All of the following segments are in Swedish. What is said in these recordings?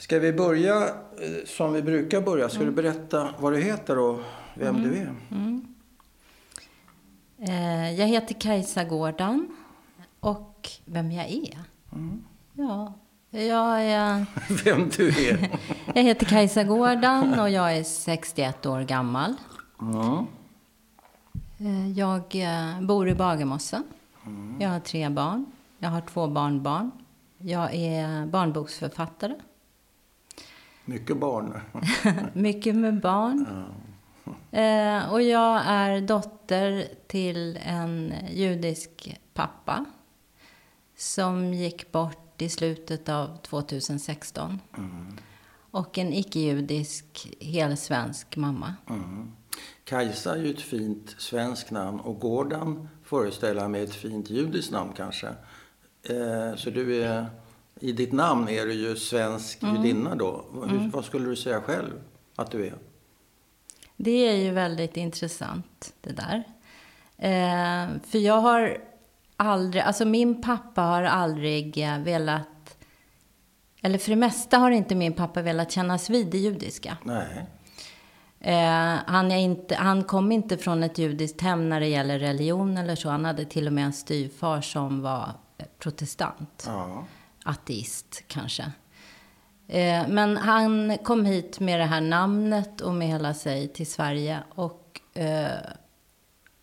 Ska vi börja eh, som vi brukar börja? Ska du berätta vad du heter och vem du är? Eh, jag heter Kajsa Gårdan och vem jag är? Ja, jag, är, Vem du är? jag heter Kajsa Gårdan och jag är 61 år gammal. Mm. Eh, Jag eh, bor i Bagarmossen. Jag har tre barn. Jag har två barnbarn. Jag är barnboksförfattare. Mycket barn. Mycket med barn. Eh, och jag är dotter till en judisk pappa som gick bort i slutet av 2016. Och en icke-judisk helsvensk mamma. Mm. Kajsa är ju ett fint svenskt namn och Gårdan föreställer mig ett fint judiskt namn kanske. Eh, så du är, i ditt namn är du ju svensk judinna då. Hur, Vad skulle du säga själv att du är? Det är ju väldigt intressant det där. Eh, för jag har aldrig, alltså min pappa har aldrig eh, velat, eller för det mesta har inte min pappa velat kännas vid det judiska. Nej. Eh, han, är inte, han kom inte från ett judiskt hem när det gäller religion eller så. Han hade till och med en styvfar som var eh, protestant. Ja. Ateist kanske. Eh, men han kom hit med det här namnet och med hela sig till Sverige. Och eh,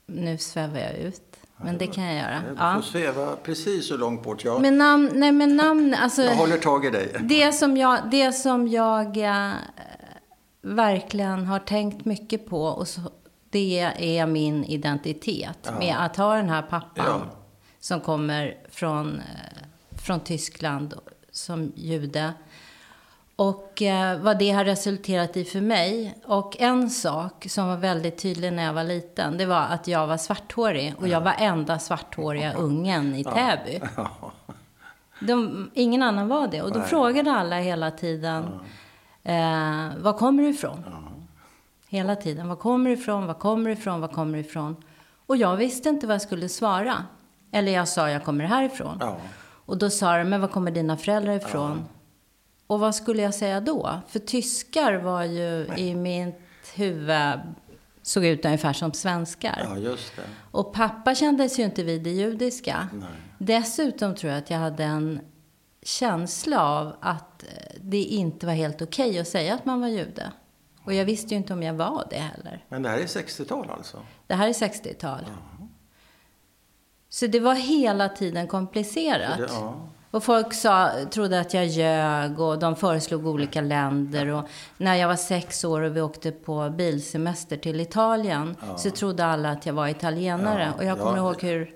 nu svävar jag ut. Men det kan jag göra. Du Ja. får sväva precis så långt bort. Jag, Men namn, nej men namn, alltså. jag håller tag i dig. Det som jag, det som jag eh, verkligen har tänkt mycket på, och så, det är min identitet. Ja. Med att ha den här pappan Ja. som kommer från, från Tyskland som jude. Och eh, vad det har resulterat i för mig. Och en sak som var väldigt tydlig när jag var liten, det var att jag var svarthårig. Och jag var enda svarthåriga ungen i Täby. De, ingen annan var det. Och då frågade alla hela tiden, eh, var kommer du ifrån? Hela tiden, var kommer du ifrån, var kommer du ifrån, var kommer du ifrån? Och jag visste inte vad jag skulle svara. Eller jag sa, jag kommer härifrån. Ja. Och då sa de, men var kommer dina föräldrar ifrån? Och vad skulle jag säga då? För tyskar var ju i mitt huvud, såg ut ungefär som svenskar. Ja, just det. Och pappa kändes ju inte vid det judiska. Nej. Dessutom tror jag att jag hade en känsla av att eh, det inte var helt okej att säga att man var jude. Och jag visste ju inte om jag var det heller. Men det här är 60-tal alltså? Det här är 60-tal. Så det var hela tiden komplicerat. Det, ja. Och folk sa, trodde att jag ljög och de föreslog olika länder. Och när jag var sex år och vi åkte på bilsemester till Italien så trodde alla att jag var italienare. Ja, och jag ja. kommer ihåg hur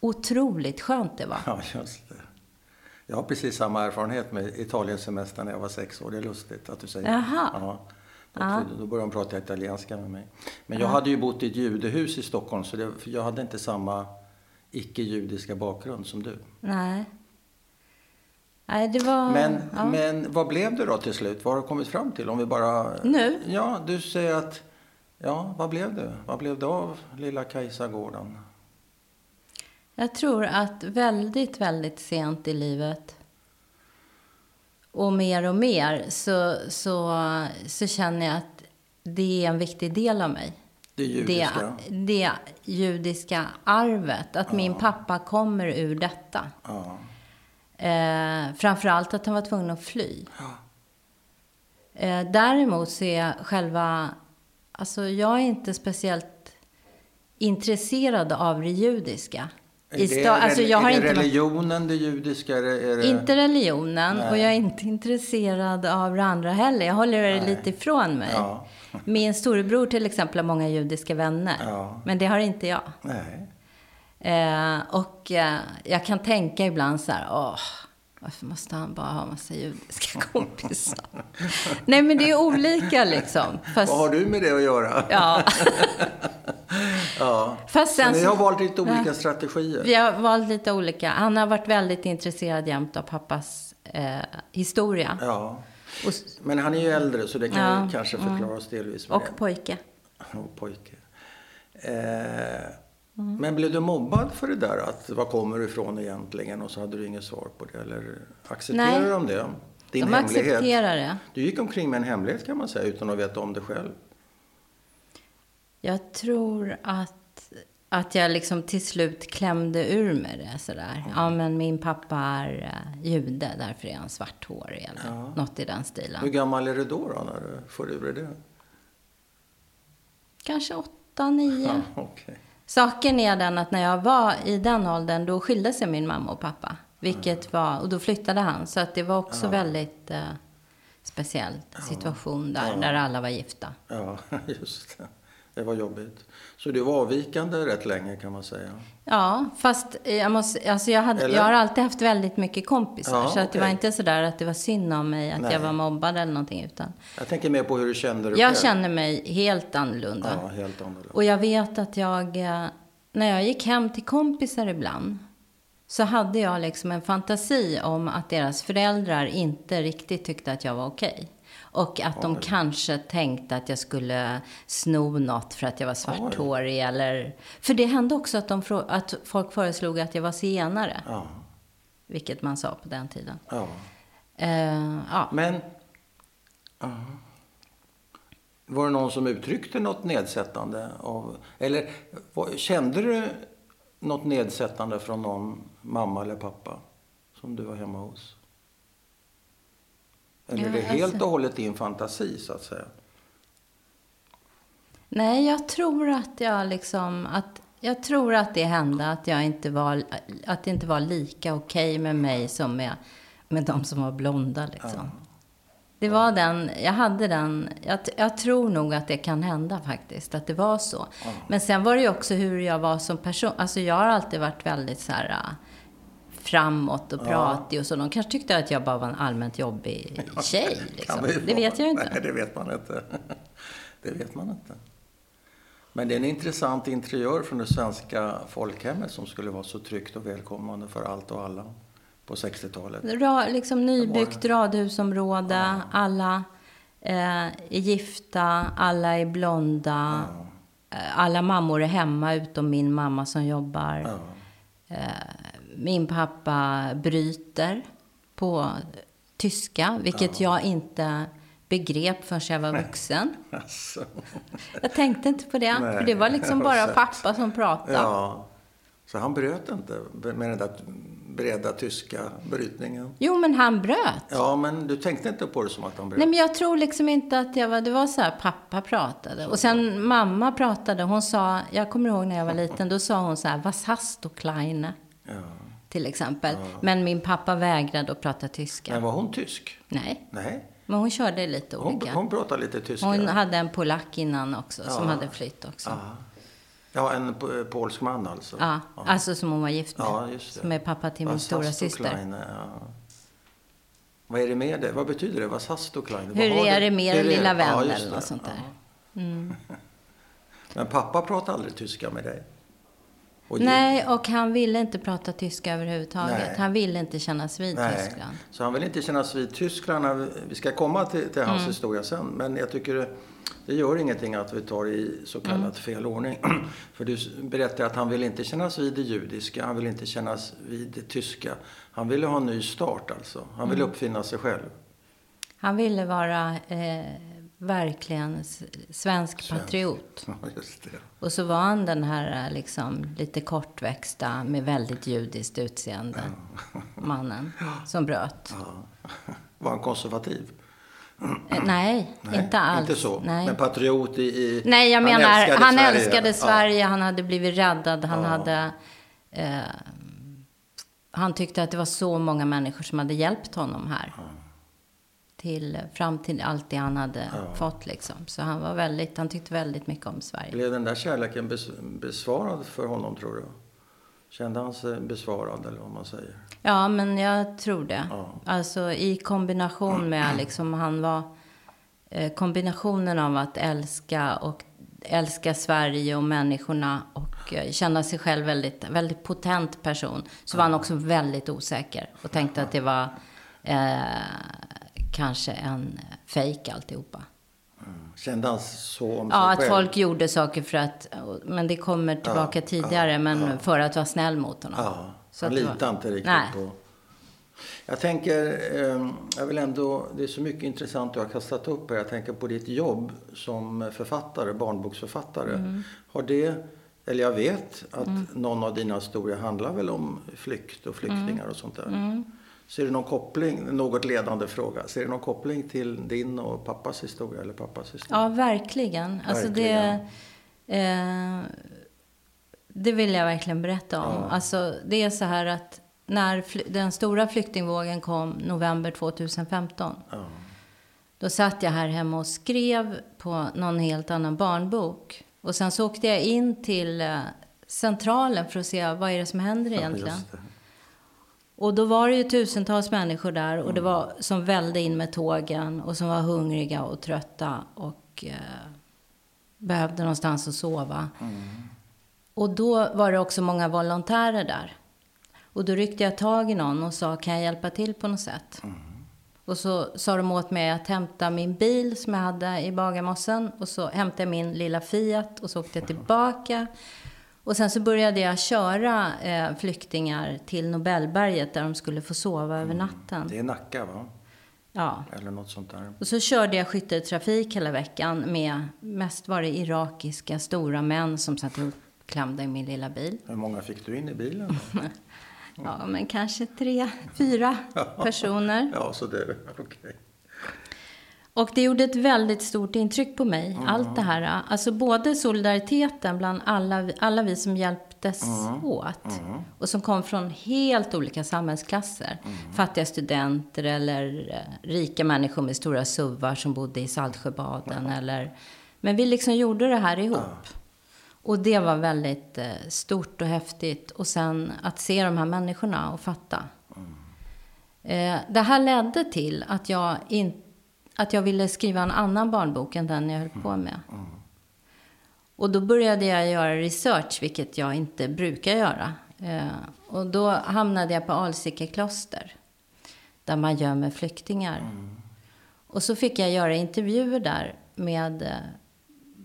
otroligt skönt det var. ja, just det. Jag har precis samma erfarenhet med Italiensemestern när jag var sex år. Det är lustigt att du säger Jaha. Ja. Då, trodde- då började de prata italienska med mig. Men jag hade ju bott i ett judehus i Stockholm så det, jag hade inte samma icke-judiska bakgrund som du. Nej. Nej, det var... Men, ja. men vad blev det då till slut? Vad har du kommit fram till? Om vi bara... Nu? Ja, du säger att... Ja, vad blev det? Vad blev det av lilla Kajsa Gården? Jag tror att väldigt, väldigt sent i livet och mer och mer så, så, så känner jag att det är en viktig del av mig. Det judiska? Det, det judiska arvet, att min pappa kommer ur detta. Ja. Eh, framförallt att han var tvungen att fly. Eh, däremot så är jag själva... Alltså jag är inte speciellt intresserad av det judiska. I det, alltså jag har är inte det religionen, det judiska? Är det, är det... Inte religionen Nej. och jag är inte intresserad av det andra heller. Jag håller det lite ifrån mig. Ja. Min storebror till exempel har många judiska vänner. Ja. Men det har inte jag. Nej. Eh, och eh, jag kan tänka ibland så här, åh, varför måste han bara ha massa judiska kompisar? Nej men det är olika liksom. Fast, Vad har du med det att göra? ja. Ja. Fast Så sen ni har valt lite olika strategier? Vi har valt lite olika. Han har varit väldigt intresserad jämt av pappas eh, historia. Ja. Och, Men han är ju äldre så det kan Ja, kanske förklaras delvis med och det. pojke. Och pojke. Eh, Men blev du mobbad för det där? Att var kommer du ifrån egentligen? Och så hade du inget svar på det. Eller accepterar Nej. de det? din De hemlighet. accepterar det. Du gick omkring med en hemlighet kan man säga utan att veta om det själv. Jag tror att, att jag liksom till slut klämde ur mig det sådär. Ja, men min pappa är uh, jude, därför är han svarthårig eller Ja. något i den stilen. Hur gammal är du då, då när du får ur dig det? Kanske åtta, nio. Ja, okej. Saken är den att när jag var i den åldern, då skilde sig min mamma och pappa. Vilket var, och då flyttade han. Så att det var också väldigt eh, speciell situation där, där alla var gifta. Ja, just det. Det var jobbigt. Så du var avvikande rätt länge kan man säga. Ja, fast jag, måste, alltså jag, hade, Eller? jag har alltid haft väldigt mycket kompisar. Ja, så att det var inte sådär att det var synd om mig, att Nej. jag var mobbad eller någonting. Utan Jag tänker mer på hur du kände dig jag själv. känner mig helt annorlunda. Ja, helt annorlunda. Och jag vet att jag, eh, när jag gick hem till kompisar ibland, så hade jag liksom en fantasi om att deras föräldrar inte riktigt tyckte att jag var okej. Och att de kanske tänkte att jag skulle sno något för att jag var svarthårig eller... För det hände också att, de, att folk föreslog att jag var zigenare, Ja, vilket man sa på den tiden. ja. Eh, ja. Men... Ja. Var det någon som uttryckte något nedsättande? Av, eller kände du något nedsättande från någon mamma eller pappa som du var hemma hos? Eller Ja, är det helt alltså- och hållet din fantasi, så att säga? Nej, jag tror att jag liksom... Att, jag tror att det hände att, jag inte var, att det inte var lika okej med mig som med, med de som var blonda. Liksom. Det var den, jag hade den, jag, jag tror nog att det kan hända faktiskt, att det var så. Men sen var det ju också hur jag var som person. Alltså jag har alltid varit väldigt så här äh, framåt och pratig och så. De kanske tyckte att jag bara var en allmänt jobbig tjej. Liksom. Det vara. vet jag ju inte. Nej, det vet man inte. Det vet man inte. Men det är en intressant interiör från det svenska folkhemmet som skulle vara så tryggt och välkomnande för allt och alla på 60-talet. Ra, liksom nybyggt radhusområde, alla eh, är gifta, alla är blonda. Eh, Alla mammor är hemma utom min mamma som jobbar. Ja. Eh, min pappa bryter på tyska, vilket jag inte begrep förrän jag var vuxen. Alltså. Jag tänkte inte på det, Nej, för det var liksom bara pappa som pratade. Ja. Så han bröt inte med den där breda tyska brytningen. Jo, men han bröt. Ja, men du tänkte inte på det som att han bröt? Nej, men jag tror liksom inte att jag var... Det var så här, pappa pratade. Och sen mamma pratade. Hon sa... Jag kommer ihåg när jag var liten. Då sa hon så här, was hast du kleine? Ja. Till exempel. Men min pappa vägrade att prata tyska. Men var hon tysk? Nej, Nej. men hon körde lite Hon, olika. hon pratade lite tyska. Hon hade en polack innan också, som Ja. hade flytt också. Ja. Ja, en po- polsk man alltså. Ja, alltså som hon var gift med. Ja, just det. Som är pappa till min Vad stora syster. Ja. Vad är det med det? Vad betyder det? Vad Sasto Kleine? Vad Hur har är det med den lilla det? Ja, eller något sånt där? Mm. Ja. Men pappa pratade aldrig tyska med dig? Och Nej, och han ville inte prata tyska överhuvudtaget. Nej. Han ville inte kännas vid Nej. Tyskland. Så han vill inte kännas vid Tyskland. vi ska komma till, till hans Mm. historia sen. Men jag tycker det, det gör ingenting att vi tar i så kallat Mm. fel ordning. För du berättar att han vill inte kännas vid det judiska. Han vill inte kännas vid det tyska. Han ville ha en ny start alltså. Han Mm. ville uppfinna sig själv. Han ville vara eh, verkligen s- svensk patriot. Ja, det. Och så var han den här eh, liksom, lite kortväxta med väldigt judiskt utseende mannen som bröt. Ja. Var han konservativ? Eh, nej, inte alls. Inte så. Nej. Men patriot i... i Nej, jag han menar, älskade han Sverige. älskade Ja. Sverige, han hade blivit räddad, han Ja. hade... Eh, han tyckte att det var så många människor som hade hjälpt honom här. Till, fram till allt det han hade fått liksom. Så han var väldigt, han tyckte väldigt mycket om Sverige. Blev den där kärleken bes, besvarad för honom, tror du? Kände han sig besvarad, eller vad man säger? Ja, men jag tror det. Ja. Alltså i kombination med liksom han var... Eh, kombinationen av att älska och älska Sverige och människorna och eh, känna sig själv väldigt, väldigt potent person. Så var han också väldigt osäker och tänkte att det var eh, kanske en fejk alltihopa. Kände han så om Ja, sig att själv? folk gjorde saker för att, men det kommer tillbaka tidigare, men för att vara snäll mot honom. Ja, Så han litade inte riktigt Nej. på... Jag tänker, eh, jag vill ändå, det är så mycket intressant du har kastat upp här. Jag tänker på ditt jobb som författare, barnboksförfattare. Mm. Har det, eller jag vet att mm. någon av dina historier handlar väl om flykt och flyktingar mm. och sånt där. Mm. Ser du någon koppling, något ledande fråga, ser du någon koppling till din och pappas historia eller pappas historia? Ja, verkligen. Alltså det, eh, det vill jag verkligen berätta om. Ja. Alltså det är så här att när den stora flyktingvågen kom november 2015. Ja. Då satt jag här hemma och skrev på någon helt annan barnbok. Och sen så åkte jag in till eh, centralen för att se vad är det som händer egentligen. Ja, och då var det ju tusentals människor där och det mm. var som välde in med tågen och som var hungriga och trötta och eh, behövde någonstans att sova. Mm. Och då var det också många volontärer där. Och då ryckte jag tag i någon och sa, kan jag hjälpa till på något sätt? Mm. Och så sa de åt mig att hämta min bil som jag hade i Bagarmossen. Och så hämtade jag min lilla Fiat och så åkte jag tillbaka. Och sen så började jag köra eh, flyktingar till Nobelberget där de skulle få sova över mm. natten. Det är Nacka va? Ja. Eller något sånt där. Och så körde jag skytteltrafik hela veckan med, mest var det irakiska stora män som satt uppklämda i min lilla bil. Hur många fick du in i bilen? ja, men kanske tre, fyra personer. ja, så det, okej. Okay. Och det gjorde ett väldigt stort intryck på mig, mm. allt det här. Alltså både solidariteten bland alla, alla vi som hjälptes mm. åt. Mm. Och som kom från helt olika samhällsklasser. Mm. Fattiga studenter eller eh, rika människor med stora suvar som bodde i Saltsjöbaden. Eller, men vi liksom gjorde det här ihop. Och det var väldigt eh, stort och häftigt. Och sen att se de här människorna och fatta. Mm. Eh, det här ledde till att jag inte att jag ville skriva en annan barnbok än den jag höll på med. Mm. Och då började jag göra research, vilket jag inte brukar göra. Eh, och då hamnade jag på Alsike kloster, där man gömmer flyktingar. Mm. Och så fick jag göra intervjuer där med eh,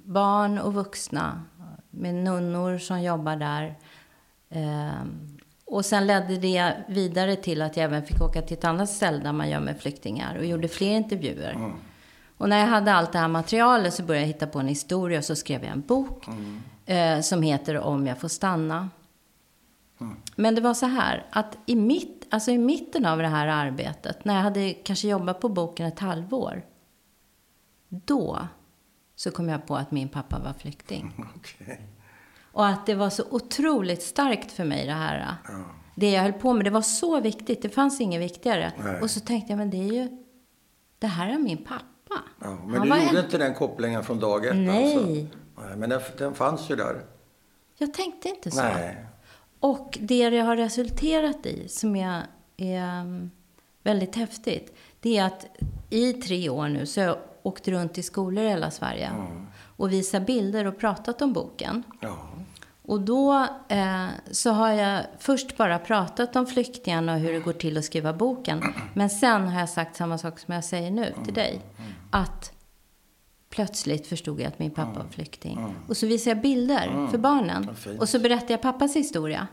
barn och vuxna, med nunnor som jobbar där. Och sen ledde det vidare till att jag även fick åka till ett annat ställe där man gör med flyktingar och gjorde fler intervjuer. Mm. Och när jag hade allt det här materialet så började jag hitta på en historia och så skrev jag en bok mm. eh, som heter Om jag får stanna. Mm. Men det var så här att i, mitt, alltså i mitten av det här arbetet, när jag hade kanske jobbat på boken ett halvår, då så kom jag på att min pappa var flykting. Okay. Och att det var så otroligt starkt för mig det här. Ja. Det jag höll på med, det var så viktigt. Det fanns inget viktigare. Nej. Och så tänkte jag, men det är ju, det här är min pappa. Ja, men Han du gjorde en... inte den kopplingen från dag ett Nej. Alltså. Nej men den, den fanns ju där. Jag tänkte inte så. Nej. Och det det har resulterat i, som är, är um, väldigt häftigt, det är att i tre år nu så har jag åkt runt i skolor i hela Sverige. Mm. Och visat bilder och pratat om boken. Ja. Och då eh, så har jag först bara pratat om flyktingarna och hur det går till att skriva boken. Men sen har jag sagt samma sak som jag säger nu till dig. Att plötsligt förstod jag att min pappa var flykting. Och så visar jag bilder för barnen. Och så berättar jag pappas historia.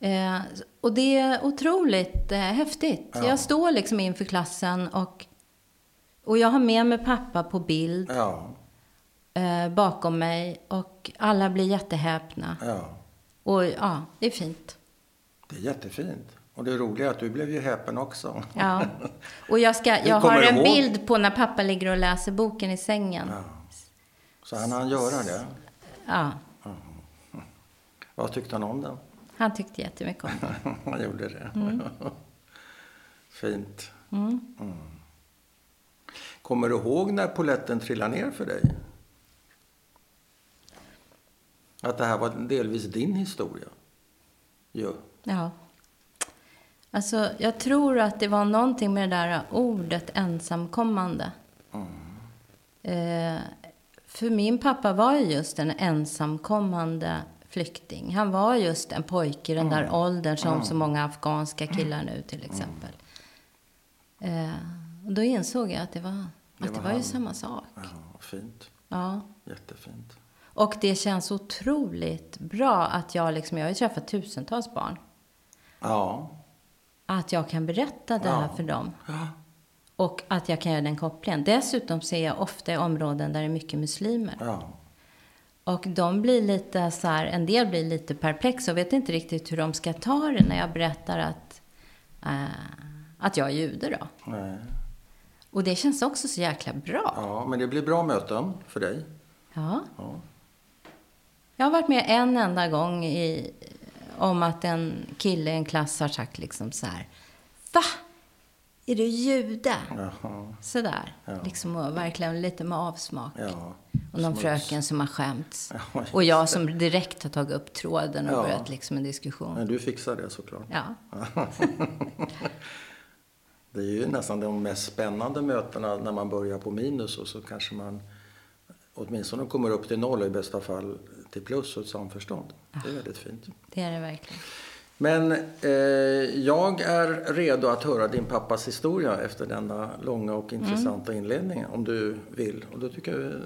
Eh, och det är otroligt eh, häftigt. Ja. Jag står liksom inför klassen och, och jag har med mig pappa på bild. Ja eh, bakom mig och alla blir jättehäpna. Ja. Och ja, det är fint. Det är jättefint. Och det roliga är att du blev ju häpen också. Ja. Och jag, ska, jag har en ihåg? bild på när pappa ligger och läser boken i sängen. Ja. Så han hann göra det? Ja. Mm. Vad tyckte han om den? Han tyckte jättemycket om den. han gjorde det? Mm. Fint. Mm. Mm. Kommer du ihåg när poletten trillade ner för dig? Att det här var delvis din historia. Ja. ja. Alltså, jag tror att det var någonting med det där ordet ensamkommande. Mm. Eh, för min pappa var ju just en ensamkommande flykting. Han var just en pojke i den där mm. åldern som mm. så många afghanska killar nu till exempel. Eh, och då insåg jag att det var, det att det var, ju samma sak. Ja, fint. Ja. Jättefint. Och det känns otroligt bra att jag liksom, jag har ju träffat tusentals barn. Ja. att jag kan berätta det här Ja. för dem. Ja. Och att jag kan göra den kopplingen. Dessutom ser jag ofta i områden där det är mycket muslimer. Ja. Och de blir lite så här, en del blir lite perplexa och vet inte riktigt hur de ska ta det när jag berättar att, eh, att jag är jude då. Nej. Och det känns också så jäkla bra. ja, men det blir bra möten för dig. Ja. Ja. Jag har varit med en enda gång i, om att en kille i en klass har sagt liksom så här. Va? Är du jude? Jaha. Sådär. Ja. Liksom och verkligen lite med avsmak. Ja. Och någon Smuts. fröken som har skämts. Ja, och jag som direkt har tagit upp tråden och Ja. börjat liksom en diskussion. Men du fixar det såklart. Ja. Det är ju nästan de mest spännande mötena när man börjar på minus och så kanske man åtminstone kommer upp till noll i bästa fall till plus och ett samförstånd. Det är väldigt fint. Det är det verkligen. Men eh, jag är redo att höra din pappas historia efter denna långa och intressanta inledning om du vill. Och då tycker jag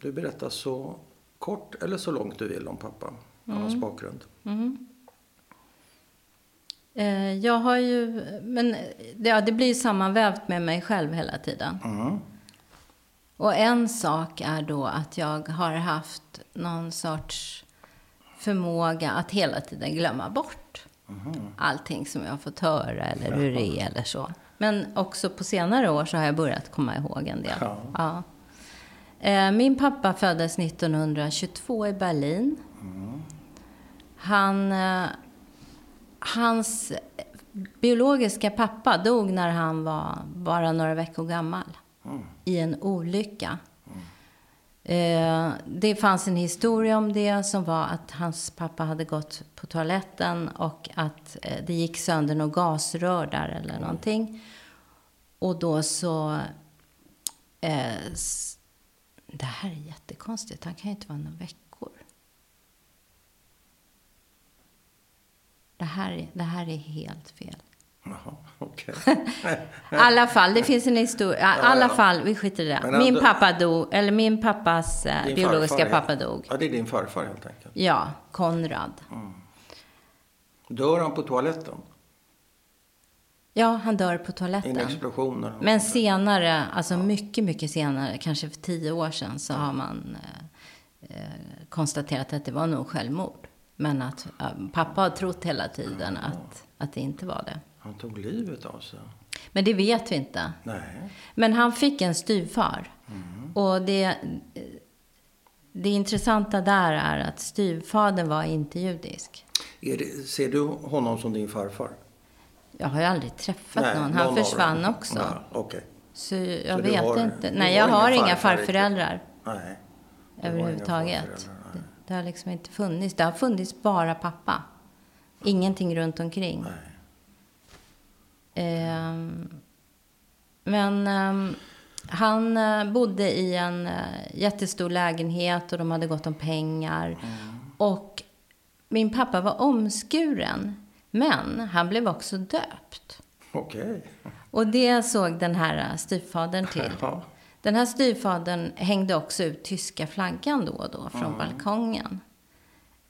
du berättar så kort eller så långt du vill om pappa och hans bakgrund. Eh, jag har ju, men ja, det blir sammanvävt med mig själv hela tiden. Mm. Och en sak är då att jag har haft någon sorts förmåga att hela tiden glömma bort allting som jag har fått höra eller hur det är eller så. Men också på senare år så har jag börjat komma ihåg en del. Ja. Ja. Eh, Min pappa föddes 1922 i Berlin. Han, eh, hans biologiska pappa dog när han var bara några veckor gammal i en olycka. Eh, det fanns en historia om det som var att hans pappa hade gått på toaletten och att eh, det gick sönder något gasrör där eller någonting. Och då så... Eh, det här är jättekonstigt. Han kan ju inte vara några veckor. Det här, är- det här är helt fel. Jaha, okej. I alla fall, det finns en historia. I alla ja. fall, vi skiter i det. Men Min ändå- pappa dog, eller min pappas eh, Din biologiska farfar, pappa dog. Ja, det är din farfar helt enkelt. Ja, Konrad. Dör han på toaletten? Ja, han dör på en toaletten. explosion? eller något Men senare, alltså mycket, mycket senare, kanske för tio år sedan, så har man eh, eh, konstaterat att det var nog självmord. Men att eh, pappa har trott hela tiden att, att det inte var det. Han tog livet av sig? Men det vet vi inte. Nej. Men han fick en styvfar. Och det, det intressanta där är att styvfadern var inte judisk. Det, ser du honom som din farfar? Jag har ju aldrig träffat Nej, någon. Han av försvann också. Ja, Okej. Så jag Så vet har- inte. Nej, jag har inga farföräldrar Nej. Överhuvudtaget. nej. det har liksom inte funnits. Det har funnits bara pappa. Ingenting runt omkring. Nej. Ehm, men ehm, han eh, bodde i en eh, jättestor lägenhet och de hade gott om pengar. Och min pappa var omskuren. Men han blev också döpt. Okej. Och det såg den här eh, styvfadern till. Ja. Den här styvfadern hängde också ut tyska flaggan då och då från balkongen.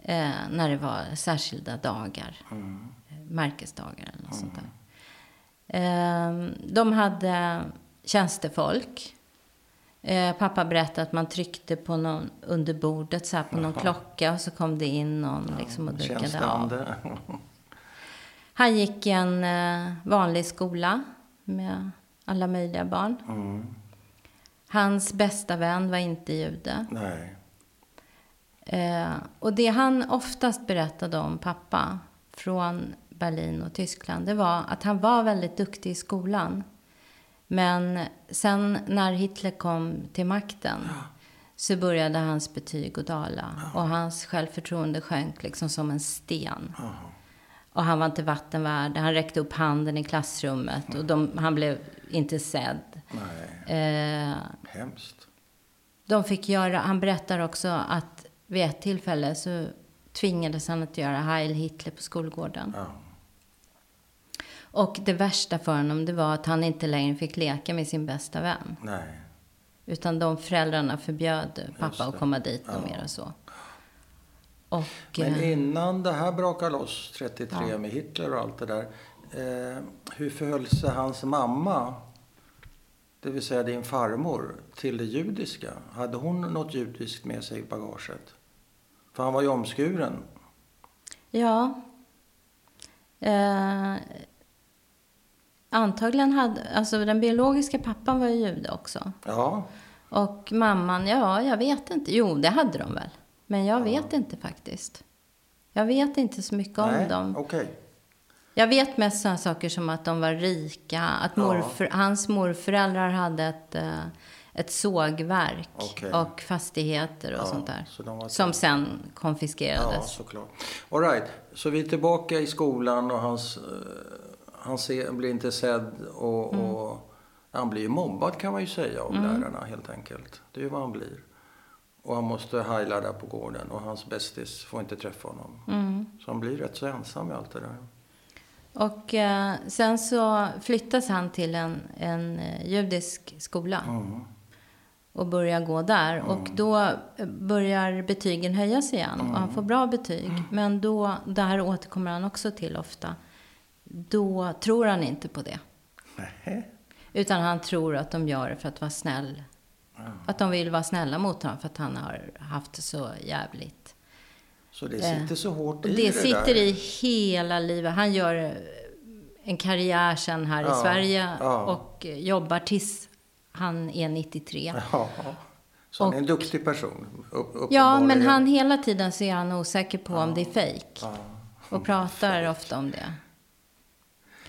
Eh, när det var särskilda dagar. Eh, Märkesdagar eller något sånt där. Eh, de hade tjänstefolk. Eh, pappa berättade att man tryckte på någon, under bordet så här, på någon klocka och så kom det in någon liksom, och duckade av. Han gick i en eh, vanlig skola med alla möjliga barn. Mm. Hans bästa vän var inte jude. Nej. Eh, och det han oftast berättade om pappa från Berlin och Tyskland, det var att han var väldigt duktig i skolan. Men sen när Hitler kom till makten så började hans betyg att dala. Och hans självförtroende sjönk liksom som en sten. Och han var inte vattenvärd. Han räckte upp handen i klassrummet och de, han blev inte sedd. Nej. Eh, Hemskt. de fick göra, han berättar också att vid ett tillfälle så tvingades han att göra Heil Hitler på skolgården. Ja. Och det värsta för honom det var att han inte längre fick leka med sin bästa vän. Nej. Utan de föräldrarna förbjöd pappa att komma dit och Ja. mer och så. Och, Men eh, innan det här brakade loss 33 med Hitler och allt det där. Eh, hur förhöll sig hans mamma, det vill säga din farmor, till det judiska? Hade hon något judiskt med sig i bagaget? För han var ju omskuren. Ja. Eh, antagligen hade, alltså den biologiska pappan var ju jude också. Ja, Och mamman, ja, jag vet inte. Jo, det hade de väl. Men jag vet inte faktiskt. Jag vet inte så mycket om nej, dem. okej. Jag vet mest sådana saker som att de var rika. Att Ja. morför, hans morföräldrar hade ett, eh, ett sågverk Okej. och fastigheter och Ja, sånt där. så som sen Ja, konfiskerades. såklart. All right. Så vi är tillbaka i skolan och hans, eh, han ser, blir inte sedd och, Mm. och han blir mobbad kan man ju säga av lärarna helt enkelt. Det är ju vad han blir. Och han måste heila där på gården och hans bästis får inte träffa honom. Mm. Så han blir rätt så ensam med allt det där. Och eh, sen så flyttas han till en, en eh, judisk skola. Mm. och börjar gå där. Och då börjar betygen höjas igen och han får bra betyg. Men då, det här återkommer han också till ofta, då tror han inte på det. Nej. Utan han tror att de gör det för att vara snäll. Att de vill vara snälla mot honom för att han har haft det så jävligt. Så det sitter så hårt i Det det, sitter där. i hela livet. Han gör eh, en karriär sen här i Ja, Sverige ja. och eh, jobbar tills han är 93. Ja. Så han är en duktig person. Upp, Ja, men han hela tiden så är han osäker på om det är fejk. Och pratar ofta om det.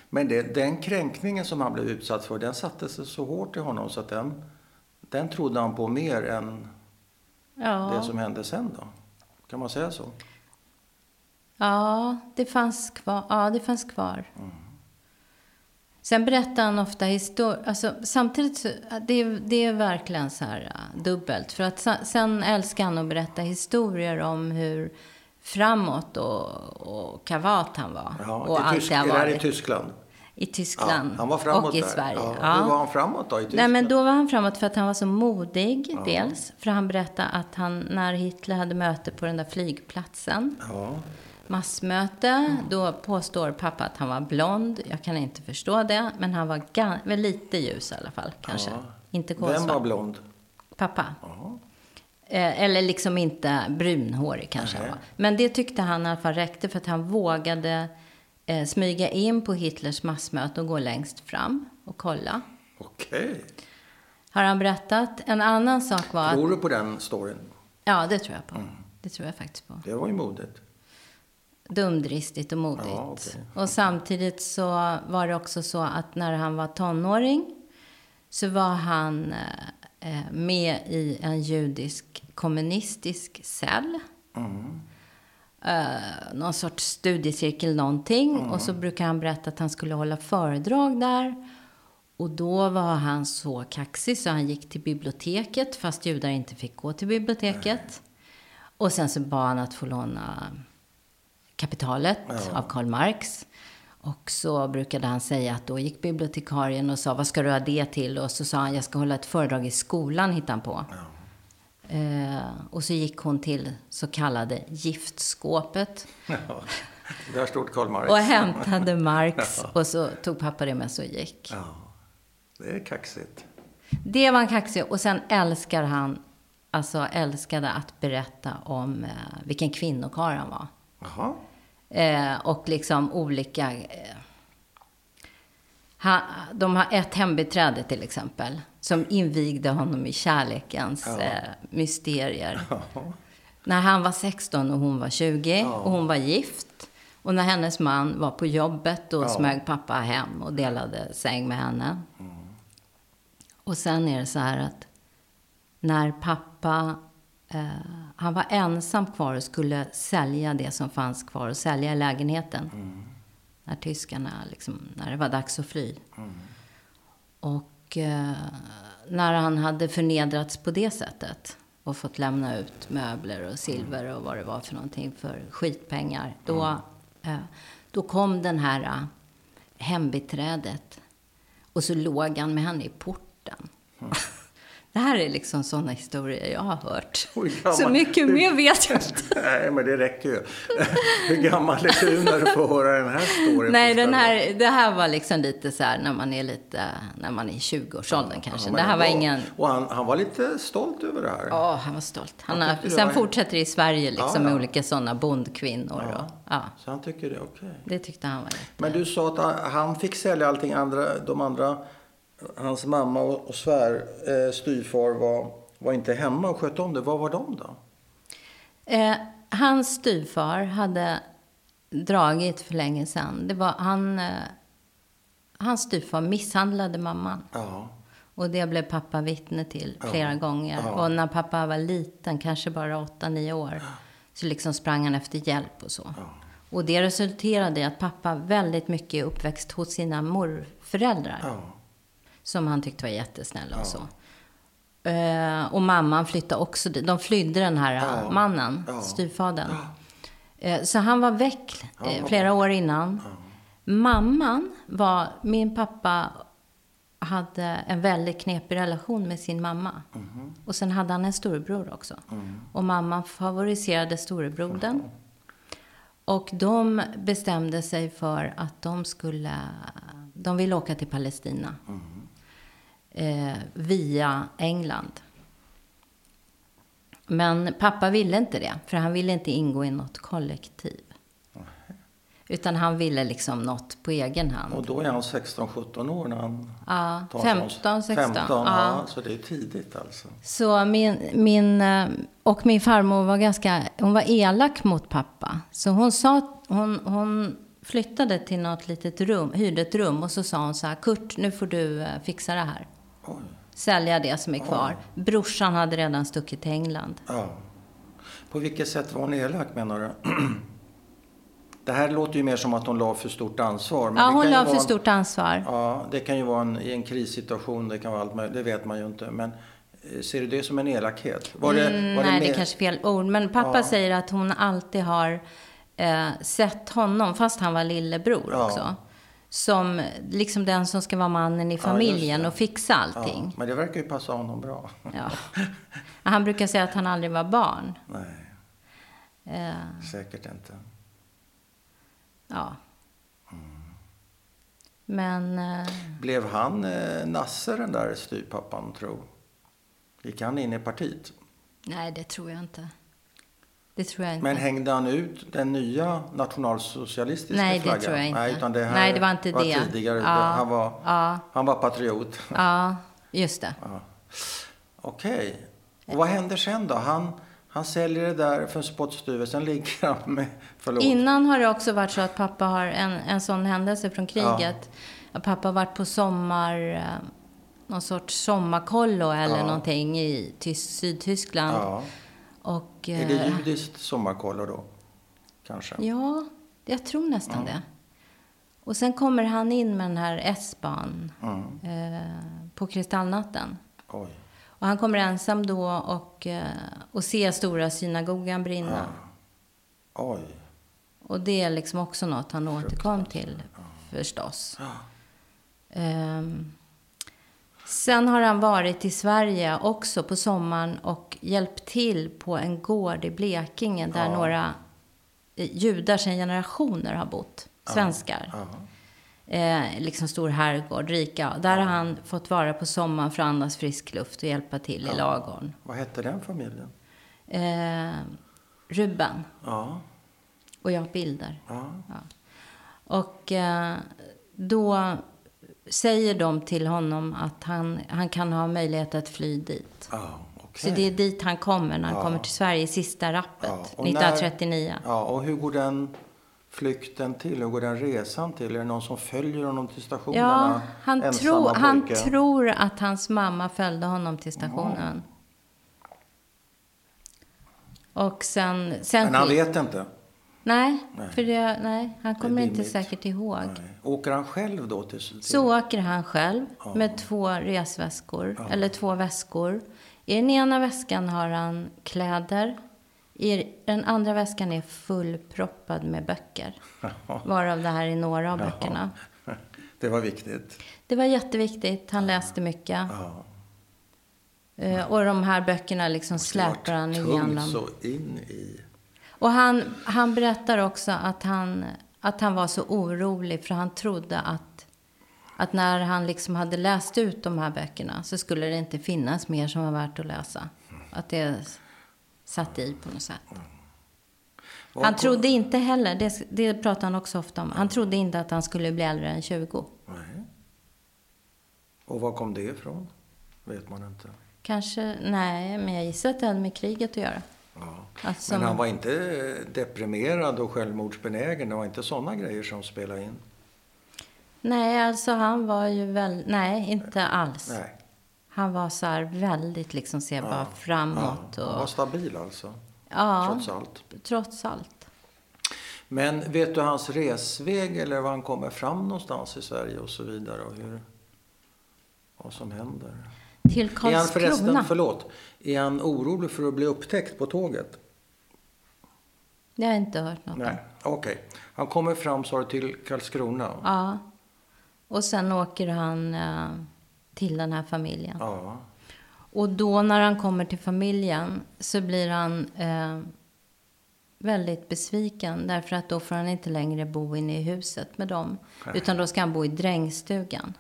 Men det, den kränkningen som han blev utsatt för, den satte sig så hårt i honom så att den, den trodde han på mer än det Ja, som hände sen då. Kan man säga så? ja, det, fanns kvar. ja det fanns kvar. Sen berättar han ofta historier. Alltså, samtidigt så, det, är- det är verkligen så här uh, dubbelt. För att sen älskar han att berätta historier om hur framåt och, och kavat han var. Ja, och i allt Tysk, det har är det här i. Tyskland? I Tyskland han var framåt och i där. Sverige. Ja. Ja. Hur var han framåt då i Tyskland? Nej, men då var han framåt för att han var så modig, dels. För han berättade att han, när Hitler hade möte på den där flygplatsen, Ja, massmöte, Mm. då påstår pappa att han var blond. Jag kan inte förstå det, men han var väl lite ljus i alla fall, kanske. Ja. Inte Vem var kolsvart. blond? Pappa. Ja. Eh, eller liksom inte brunhårig kanske Nej. Men det tyckte han i alla fall räckte för att han vågade eh, smyga in på Hitlers massmöte och gå längst fram och kolla. Okej. Har han berättat. En annan sak var Tror du på den storyn? Ja, det tror jag på. Mm. Det tror jag faktiskt på. Det var ju modigt. Dumdristigt och modigt. Ja, okej. Och samtidigt så var det också så att när han var tonåring så var han eh, med i en judisk kommunistisk cell. Mm. Eh, någon sorts studiecirkel någonting. Mm. Och så brukar han berätta att han skulle hålla föredrag där. Och då var han så kaxig så han gick till biblioteket fast judar inte fick gå till biblioteket. Och sen så bad han att få låna Kapitalet av Karl Marx. Och så brukade han säga att då gick bibliotekarien och sa vad ska du ha det till? Och så sa han jag ska hålla ett föredrag i skolan hittade han på. Eh, och så gick hon till så kallade giftskåpet Ja. Där stod Karl Marx. och hämtade Marx. Och så tog pappa det med sig och gick. Ja, det är kaxigt. Det var en kaxig. Och sen älskar han, alltså älskade att berätta om eh, vilken kvinnokarl han var. Jaha. Eh, och liksom olika... Eh, ha, de har ett hembiträde till exempel. Som invigde honom i kärlekens Ja. eh, mysterier. Ja. När han var 16 och hon var 20 och hon var gift. Och när hennes man var på jobbet då Ja. smög pappa hem och delade säng med henne. Och sen är det så här att när pappa, eh, han var ensam kvar och skulle sälja det som fanns kvar och sälja lägenheten. När tyskarna, liksom, när det var dags att fly. Och eh, när han hade förnedrats på det sättet och fått lämna ut möbler och silver och vad det var för någonting för skitpengar. Då, eh, då kom den här eh, hembiträdet och så låg han med henne i porten. Det här är liksom sådana historier jag har hört. Så mycket mer vet jag inte. Nej, men det räcker ju. Hur gammal är du när du får höra den här storyn? Nej, den här, det här var liksom lite så här när man är lite, när man är i 20-årsåldern kanske. Ja, men det här var ändå. ingen, Och han, han var lite stolt över det här. ja, han var stolt. Han har, sen var- fortsätter det i Sverige liksom Ja, med olika sådana bondkvinnor. Ja. Och, ja, Så han tycker det är okej. det tyckte han var jätte... Men du sa att han- han fick sälja allting andra, de andra, hans mamma och, och svär, eh, styvfar var, var inte hemma och skötte om det. Vad var de då? Eh, hans styvfar hade dragit för länge sedan. Det var, han, eh, hans styvfar misshandlade mamman. Ja, Och det blev pappa vittne till flera gånger. Ja. Och när pappa var liten, kanske bara 8-9 år, så liksom sprang han efter hjälp och så. Och det resulterade i att pappa väldigt mycket är uppväxt hos sina morföräldrar. Ja, Som han tyckte var jättesnälla och så. Eh, och mamman flyttade också dit. De flydde den här Ja. mannen, Ja. styvfadern. Eh, så han var väck eh, Ja. flera år innan. Mamman var, min pappa hade en väldigt knepig relation med sin mamma. Mhm. Och sen hade han en storebror också. Mm. Och mamman favoriserade storebrodern. Och de bestämde sig för att de skulle, de ville åka till Palestina. Eh, via England. Men pappa ville inte det, för han ville inte ingå i något kollektiv. Utan han ville liksom något på egen hand. och då är han 16-17 år när han Ja, tar 15, 16. 15, ja. ja. Så det är tidigt alltså. Så min, min, eh, och min farmor var ganska, hon var elak mot pappa. Så hon sa, hon, hon flyttade till något litet rum, hyrde ett rum och så sa hon så här, Kurt nu får du eh, fixa det här. Oj. Sälja det som är kvar. Brorsan hade redan stuckit till England. Ja. På vilket sätt var hon elak menar du? Det här låter ju mer som att hon la för stort ansvar. Men Ja, det hon la för en- stort ansvar. Ja, det kan ju vara en, i en krissituation, det kan vara allt möjligt, det vet man ju inte. Men eh, ser du det som en elakhet? Var det, Mm, var nej, det mer- är kanske fel ord. Men pappa Ja. säger att hon alltid har eh, sett honom, fast han var lillebror Ja. också. Som liksom den som ska vara mannen i familjen det. och fixa Ja, allting. men det verkar ju passa honom bra. Ja. Han brukar säga att han aldrig var barn. Nej, Eh, säkert inte. ja. Men eh, Blev han eh, nasse den där styvpappan, tro? Gick han in i partiet? nej, det tror jag inte. Det tror jag inte. Men hängde han ut den nya nationalsocialistiska Nej, det flaggan? tror jag inte. Nej, utan det, här Nej, det var inte det. tidigare. Ja, Han, var, ja. han var patriot. ja, just det. Okej. Och vad händer sen då? Han, han säljer det där för en spottstyver, sen ligger han med... Förlåt. Innan har det också varit så att pappa har en, en sån händelse från kriget. Att pappa har varit på sommar, eh, någon sorts sommarkollo eller Ja. någonting i Tys- Sydtyskland. Ja. Och, Är det eh, judiskt sommarkollo då? Kanske? Ja, jag tror nästan det. Och sen kommer han in med den här S-ban Mm. eh, på kristallnatten. Oj. Och han kommer ensam då och, eh, och ser stora synagogan brinna. Oj. Och det är liksom också något han återkom till förstås. Ehm, sen har han varit i Sverige också på sommaren och hjälpt till på en gård i Blekinge där Ja. några eh, judar sedan generationer har bott. Svenskar. Ja. Eh, liksom stor herrgård, rika. Där har han fått vara på sommaren för att andas frisk luft och hjälpa till i ladugården. Vad hette den familjen? Eh, Ruben. Ja. Och jag har bilder. ja. Och eh, då säger de till honom att han, han kan ha möjlighet att fly dit. ja Så okej. det är dit han kommer när han Ja. kommer till Sverige i sista rappet, och när- 1939. Ja, och hur går den flykten till? Hur går den resan till? Är det någon som följer honom till stationen? Ja, han, tro, han tror att hans mamma följde honom till stationen. Och sen... sen Men han vet inte? Nej, Nej. för det, nej, han kommer inte säkert ihåg. Nej. Åker han själv då till... till... Så åker han själv med två resväskor, eller två väskor. I den ena väskan har han kläder. I den andra väskan är fullproppad med böcker. Varav det här är några av böckerna. Det var viktigt. Det var jätteviktigt. Han läste mycket. Ja. Eh, och de här böckerna liksom släpar han igenom. så in i... Och han, han berättar också att han, att han var så orolig för han trodde att, att när han liksom hade läst ut de här böckerna så skulle det inte finnas mer som var värt att läsa. Att det satt i på något sätt. Han trodde inte heller, det, det pratar han också ofta om, han trodde inte att han skulle bli äldre än 20. Nej. Och var kom det ifrån? Vet man inte. Kanske, nej, men jag gissar att det hade med kriget att göra. Ja. Som- Men han var inte deprimerad och självmordsbenägen. Det var inte sådana grejer som spelade in. Nej, alltså han var ju väl, nej, inte alls. Nej. Han var så här väldigt liksom, ser bara framåt. Ja, han var och, stabil alltså. ja, Trots allt. trots allt. Men vet du hans resväg eller var han kommer fram någonstans i Sverige och så vidare? Och hur, vad som händer? Till Är han förresten, Karlskrona. förlåt, är han orolig för att bli upptäckt på tåget? Det har jag inte hört något. Nej, okej. Han kommer fram, sa till Karlskrona? Ja. Och sen åker han eh, till den här familjen. Ja. Och då när han kommer till familjen så blir han eh, väldigt besviken. Därför att då får han inte längre bo inne i huset med dem. Utan då ska han bo i drängstugan.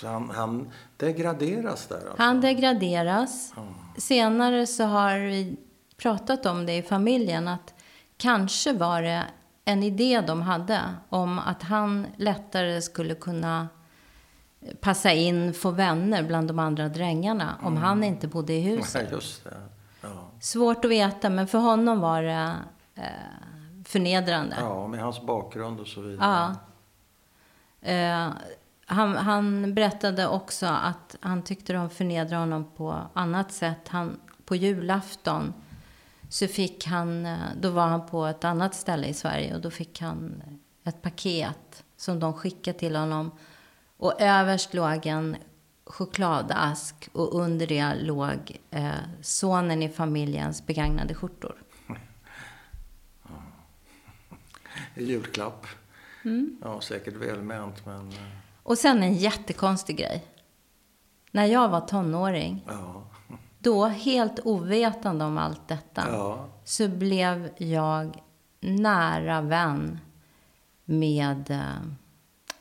Så han, han degraderas där alltså? Han degraderas. Senare så har vi pratat om det i familjen. Att kanske var det en idé de hade om att han lättare skulle kunna passa in, få vänner bland de andra drängarna om han inte bodde i huset. Det. Ja. Svårt att veta, men för honom var det eh, förnedrande. ja, med hans bakgrund och så vidare. Ja. Eh, han, han berättade också att han tyckte de förnedrade honom på annat sätt. Han, på julafton så fick han, eh, då var han på ett annat ställe i Sverige och då fick han ett paket som de skickade till honom. Och överst låg en chokladask och under det låg eh, sonen i familjens begagnade skjortor. Julklapp. Mm. Ja, säkert välment, men... Och sen en jättekonstig grej. När jag var tonåring Ja. Då, helt ovetande om allt detta, Ja. så blev jag nära vän med eh,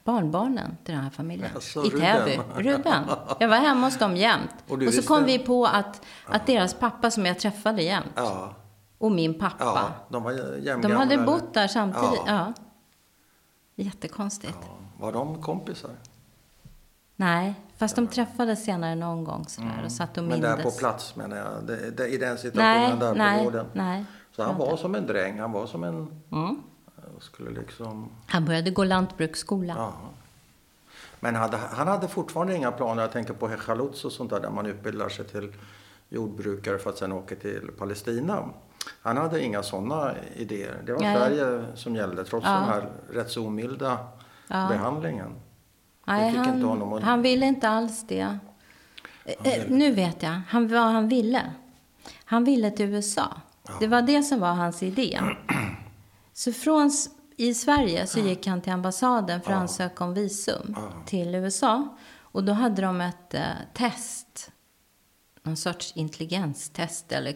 barnbarnen till den här familjen. Jaså, I Täby. Ruben? Jag var hemma hos dem jämt. Och Och, så kom vi på att, att deras pappa som jag träffade jämt, Ja. och min pappa, ja, de var de hade bott där samtidigt. Ja. Ja. Jättekonstigt. Ja. Var de kompisar? Nej, fast de träffades senare någon gång sådär och satt och Mm. Men mindes. där på plats menar jag. Det, det, I den situationen nej, där på nej, gården. nej. Så han var som en dräng. Han var som en... Mm. Jag skulle liksom... Han började gå lantbruksskola. Ja. Men hade, han hade fortfarande inga planer. Jag tänker på Hechaluts och sånt där. Där man utbildar sig till jordbrukare för att sen åka till Palestina. Han hade inga sådana idéer. Det var Nej. Sverige som gällde trots Ja. den här rätt så omilda Ja. behandlingen. Nej, fick han, inte honom att- han ville inte alls det. Eh, eh, nu vet jag han, vad han ville. Han ville till USA. Det var det som var hans idé. Så från, i Sverige så gick han till ambassaden för att ansöka om visum till USA. Och då hade de ett eh, test. Någon sorts intelligenstest eller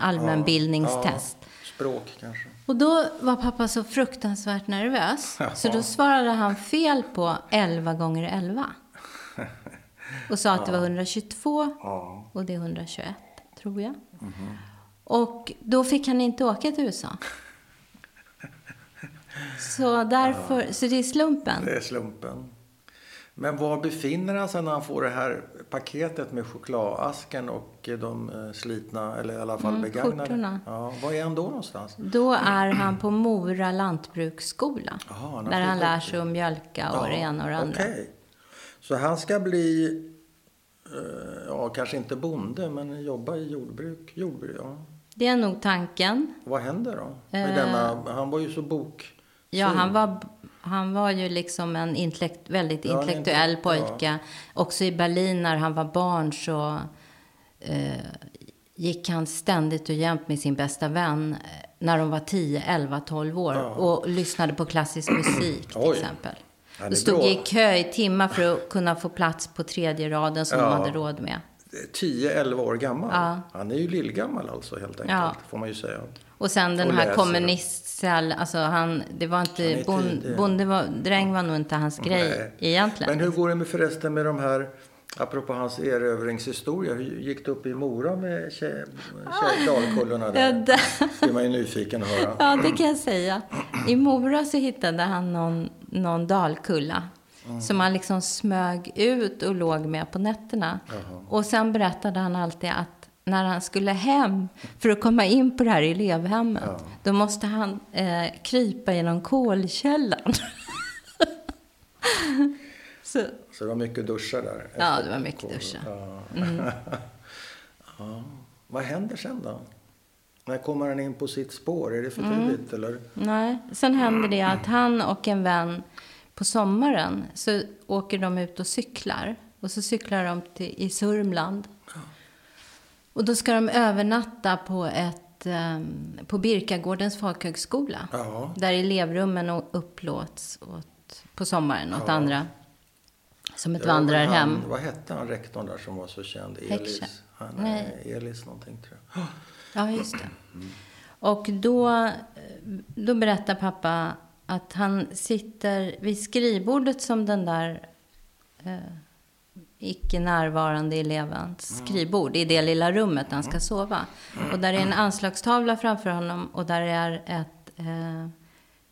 allmänbildningstest. Ja, språk kanske. Och då var pappa så fruktansvärt nervös. Så då svarade han fel på 11 gånger 11. Och sa att det var 122 Ja. och det är 121, tror jag. Och då fick han inte åka till USA. Så därför, så det är slumpen. Det är slumpen. Men var befinner han sig när han får det här paketet med chokladasken och de eh, slitna, eller i alla fall Mm, begagnade? skjortorna. Ja, var är han då någonstans? Då är han på Mora lantbruksskola. Han har där han lär sig att mjölka och det ena och det andra. Okej. Så han ska bli, eh, ja kanske inte bonde, men jobba i jordbruk. jordbruk ja. Det är nog tanken. Vad händer då? Med Eh. denna, han var ju så bok... Ja, han var, han var ju liksom en intellekt, väldigt Ja, intellektuell intellekt- pojke. Också i Berlin när han var barn så eh, gick han ständigt och jämt med sin bästa vän eh, när de var 10, 11, 12 år Ja. och lyssnade på klassisk musik till Oj. exempel. Ja, och stod i kö i timmar för att kunna få plats på tredje raden som Ja. de hade råd med. 10-11 år gammal. Ja. Han är ju lillgammal alltså helt enkelt, Ja. får man ju säga. Och sen den Och här läser. kommunistcell, alltså han, det var Han inte, tidig. bonde var, dräng var nog inte hans grej Nej. egentligen. Men hur går det med förresten med de här, apropå hans erövringshistoria, hur gick det upp i Mora med tjej, dalkullorna Ja, där? det, Det är man ju nyfiken att höra. ja, det kan jag säga. I Mora så hittade han någon, någon dalkulla. Som han liksom smög ut och låg med på nätterna. Jaha. Och sen berättade han alltid att när han skulle hem för att komma in på det här elevhemmet. Ja. Då måste han eh, krypa genom kolkällan. så, Så det var mycket duschar där? Ja, det var mycket kåren. duschar. Ja. ja. Vad händer sen då? När kommer han in på sitt spår? Är det för Mm. tidigt eller? Nej, sen händer det att han och en vän på sommaren så åker de ut och cyklar. Och så cyklar de till, i Sörmland. Och då ska de övernatta på, ett, ehm, på Birkagårdens folkhögskola. Ja. Där elevrummen upplåts åt, på sommaren åt Ja. andra. Som ett vandrarhem. Han, vad hette han rektorn där som var så känd? Elis? Han, Nej. Elis någonting tror jag. Ja, just det. Och då, då berättar pappa att han sitter vid skrivbordet som den där eh, icke närvarande elevens skrivbord i det lilla rummet där han ska sova. Och där är en anslagstavla framför honom och där är ett eh,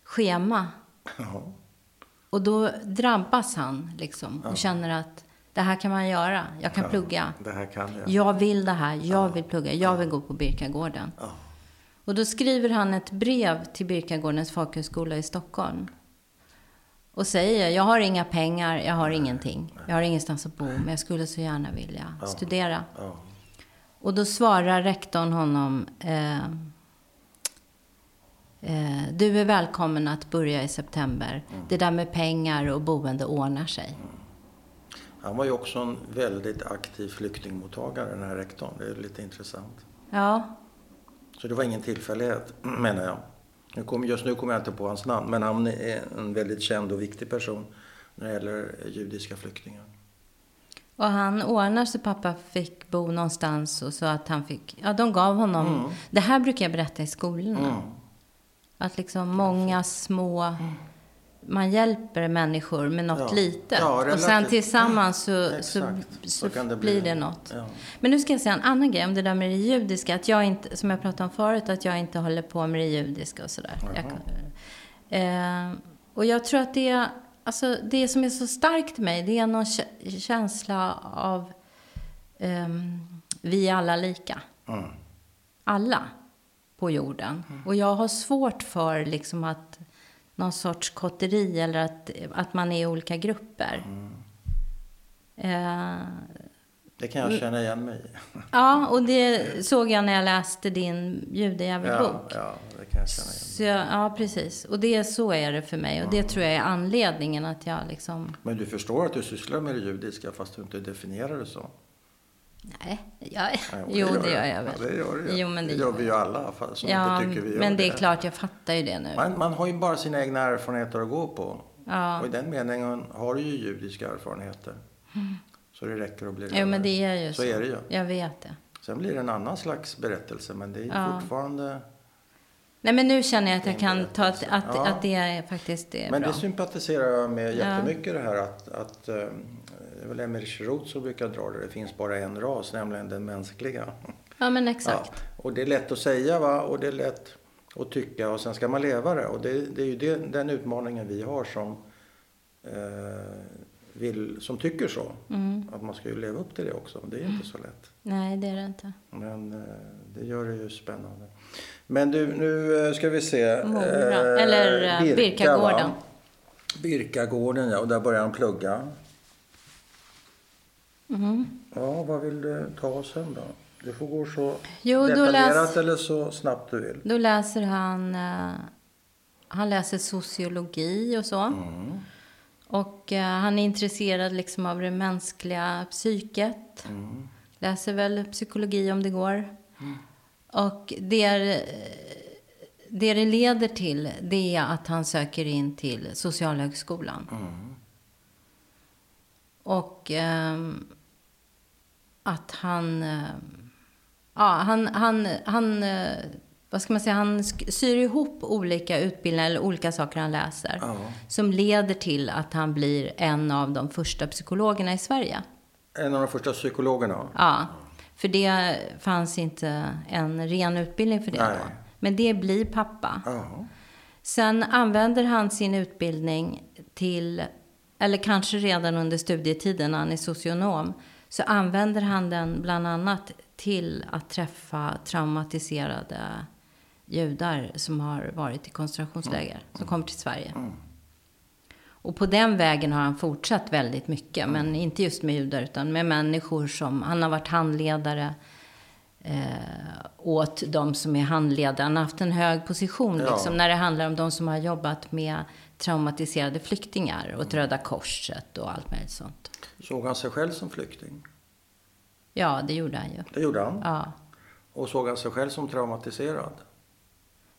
schema. Ja. Och då drabbas han liksom och känner att det här kan man göra. Jag kan plugga. Det här kan jag. Jag vill det här. Jag vill plugga. Jag vill gå på Birkagården. Och då skriver han ett brev till Birkagårdens folkhögskola i Stockholm. Och säger, jag har inga pengar, jag har ingenting. Jag har ingenstans att bo, men jag skulle så gärna vilja studera. Ja. Och då svarar rektorn honom, eh, eh, du är välkommen att börja i september. Det där med pengar och boende ordnar sig. Han var ju också en väldigt aktiv flyktingmottagare, den här rektorn. Det är lite intressant. Ja, Så det var ingen tillfällighet, menar jag. Nu kom, just nu kommer jag inte på hans namn, men han är en väldigt känd och viktig person när det gäller judiska flyktingar. Och han ordnar så pappa fick bo någonstans och så att han fick, ja de gav honom, det här brukar jag berätta i skolorna. Mm. Att liksom många små, man hjälper människor med något Ja. litet. Ja, och sen tillsammans så, Exakt. så, Så så, kan det blir bli. det något. Ja. Men nu ska jag säga en annan grej om det där med det judiska. Att jag inte, som jag pratade om förut, att jag inte håller på med det judiska och sådär. Jag, eh, och jag tror att det, alltså det som är så starkt i mig, det är någon kä- känsla av ehm, vi är alla lika. Mm. Alla på jorden. Och jag har svårt för liksom att någon sorts kotteri eller att, att man är i olika grupper. Eh, Det kan jag känna igen mig i. Ja, och det såg jag när jag läste din Ja, judejävelbok. ja, det kan jag känna igen. Så jag, ja, precis. Och det, så är det för mig. Och det tror jag är anledningen att jag liksom... Men du förstår att du sysslar med det judiska fast du inte definierar det så? Nej, jag, Ja, jo, det gör jag väl. Ja, det gör, det. Jo, men det det gör vi ju alla som Ja, tycker vi men det är klart, jag fattar ju det nu. Man, man har ju bara sina egna erfarenheter att gå på. Ja. Och i den meningen har du ju judiska erfarenheter. Så det räcker att bli Jo, men det är ju så. Så är det ju. Jag vet det. Sen blir det en annan slags berättelse, men det är Ja. fortfarande... Nej, men nu känner jag att jag kan ta att, att, Ja. att det är faktiskt är Men bra. det sympatiserar jag med Ja. jättemycket det här att, att eh, det är väl Emmerich Roth som brukar dra det. Det finns bara en ras, nämligen den mänskliga. Ja, men exakt. Ja, och det är lätt att säga va? och det är lätt att tycka och sen ska man leva det. Och det, det är ju det, den utmaningen vi har som, eh, vill, som tycker så. Mm. Att man ska ju leva upp till det också. Det är ju inte så lätt. Nej, det är det inte. Men eh, det gör det ju spännande. Men du, nu eh, ska vi se. Mora. Eller, eh, Birka, Birkagården. va? Birkagården, ja. Och där börjar han plugga. Mm. Ja, vad vill du ta sen då? Du får gå så Jo, detaljerat läs- eller så snabbt du vill. Då läser han... eh, Han läser sociologi och så. Mm. Och eh, han är intresserad liksom av det mänskliga psyket. Mm. Läser väl psykologi om det går. Och det, är, det det leder till, det är att han söker in till Socialhögskolan. Mm. Och ehm, att han... eh, Ja, han, han, han, eh, vad ska man säga, han syr ihop olika utbildningar eller olika saker han läser. Ja. Som leder till att han blir en av de första psykologerna i Sverige. En av de första psykologerna. Ja, för det fanns inte en ren utbildning för det Nej. då. Men det blir pappa. Ja. Sen använder han sin utbildning till, eller kanske redan under studietiden när han är socionom, så använder han den bland annat till att träffa traumatiserade judar som har varit i koncentrationsläger, som kommer till Sverige. Och på den vägen har han fortsatt väldigt mycket, men inte just med judar, utan med människor som, han har varit handledare eh, åt de som är handledare. Han har haft en hög position Ja. liksom, när det handlar om de som har jobbat med traumatiserade flyktingar och Röda Korset och allt möjligt sånt. Såg han sig själv som flykting? Ja, det gjorde han ju. Det gjorde han. Ja. Och såg han sig själv som traumatiserad?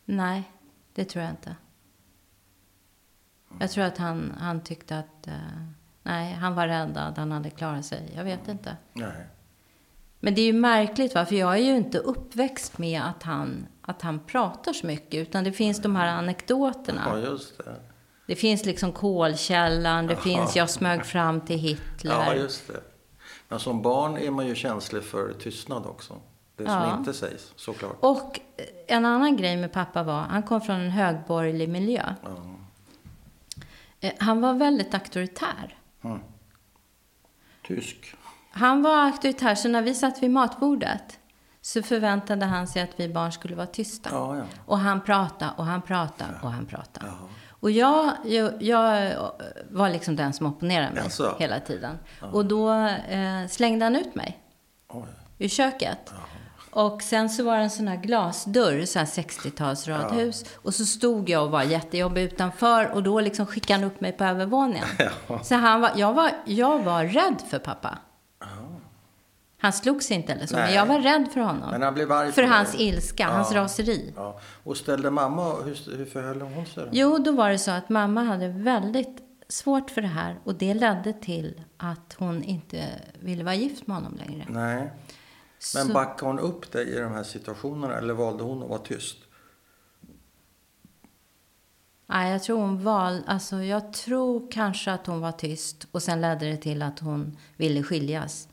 Nej, det tror jag inte. Jag tror att han, han tyckte att... Eh, nej, han var räddad, han hade klarat sig. Jag vet inte. Nej. Men det är ju märkligt, va? för jag är ju inte uppväxt med att han, att han pratar så mycket. Utan det finns de här anekdoterna. Ja, just det. Det finns liksom kolkällan, det finns jag smög fram till Hitler. Ja, just det. Men som barn är man ju känslig för tystnad också. Det som Ja. inte sägs, såklart. Och en annan grej med pappa var, han kom från en högborgerlig miljö. Ja. Eh, Han var väldigt auktoritär. Mm. Tysk. Han var auktoritär, så när vi satt vid matbordet så förväntade han sig att vi barn skulle vara tysta. Ja, ja. Och han pratade och han pratade och han pratade. Ja. Och jag, jag, jag var liksom den som opponerade mig Jaså? hela tiden. Och då eh, slängde han ut mig Oj. ur köket. Och sen så var det en sån här glasdörr, så här 60-tals radhus. Och så stod jag och var jättejobbig utanför och då liksom skickade han upp mig på övervåningen. Ja. Så han var, jag, var, jag var rädd för pappa. Han slogs inte eller så, men Nej. jag var rädd för honom. Men han blev arg för hans dig. ilska, Ja. hans raseri. Ja. Och ställde mamma, hur, hur förhöll hon sig då? Jo, då var det så att mamma hade väldigt svårt för det här. Och det ledde till att hon inte ville vara gift med honom längre. Nej. Men Så- backade hon upp dig i de här situationerna eller valde hon att vara tyst? Nej, jag tror hon val, alltså jag tror kanske att hon var tyst och sen ledde det till att hon ville skiljas.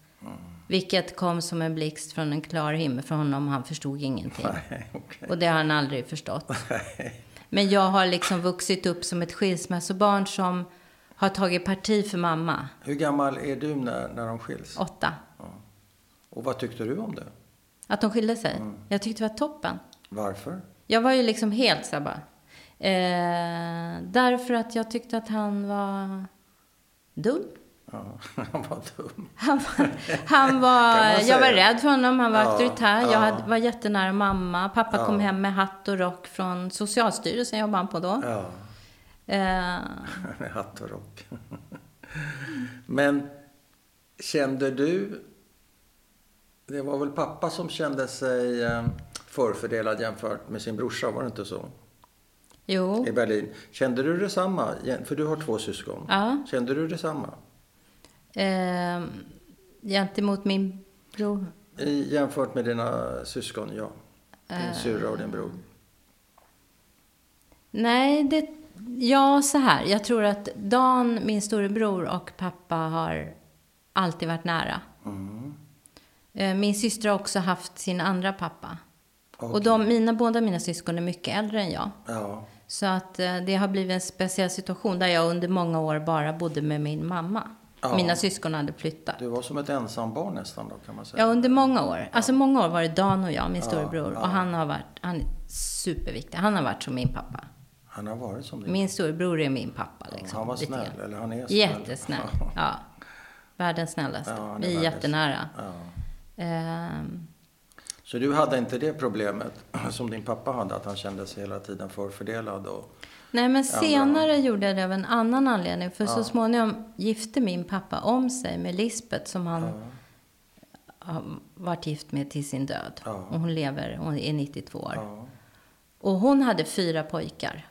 Vilket kom som en blixt från en klar himmel för honom. Han förstod ingenting. Nej, okej. Och det har han aldrig förstått. Nej. Men jag har liksom vuxit upp som ett skilsmässobarn som har tagit parti för mamma. Hur gammal är du när, när de skiljs? Åtta. Och vad tyckte du om det? Att de skilde sig. Jag tyckte det var toppen. Varför? Jag var ju liksom helt så bara. Eh, därför att jag tyckte att han var dum. Ja, han var dum. Han var, han var, jag var rädd för honom, han var Ja, auktoritär. ja. Jag hade, var jättenära mamma. Pappa Ja. kom hem med hatt och rock från Socialstyrelsen, jobbade han på då. Ja, Eh, med hatt och rock. Men kände du... Det var väl pappa som kände sig eh, förfördelad jämfört med sin brorsa, var det inte så? jo, I Berlin. Kände du detsamma? För du har två syskon. ja. Kände du detsamma? Eh, gentemot min bror. Jämfört med dina syskon, ja. Din Eh. syrra och din bror. Nej, det, ja så här. Jag tror att Dan, min storebror och pappa har alltid varit nära. Mm. Eh, Min syster har också haft sin andra pappa. Och Okej. de, mina, båda mina syskon är mycket äldre än jag. Ja, Så att eh, det har blivit en speciell situation där jag under många år bara bodde med min mamma. Ja. Mina syskon hade flyttat. du var som ett ensambarn nästan då kan man säga. Ja, under många år. Alltså många år var det Dan och jag, min Ja, storebror. ja. Och han har varit, han är superviktig. Han har varit som min pappa. Han har varit som din. Min storebror är min pappa liksom. han var snäll, eller han är snäll. Jättesnäll. Ja. Världens snällaste. Ja, Vi är jättenära. Ja. Ehm, Så du hade inte det problemet som din pappa hade, att han kände sig hela tiden förfördelad? Och... Nej, men senare gjorde jag det av en annan anledning. För Ja. så småningom gifte min pappa om sig med Lisbeth som han har varit gift med till sin död. Ja. Och hon lever, hon är 92 år. Ja. Och hon hade fyra pojkar.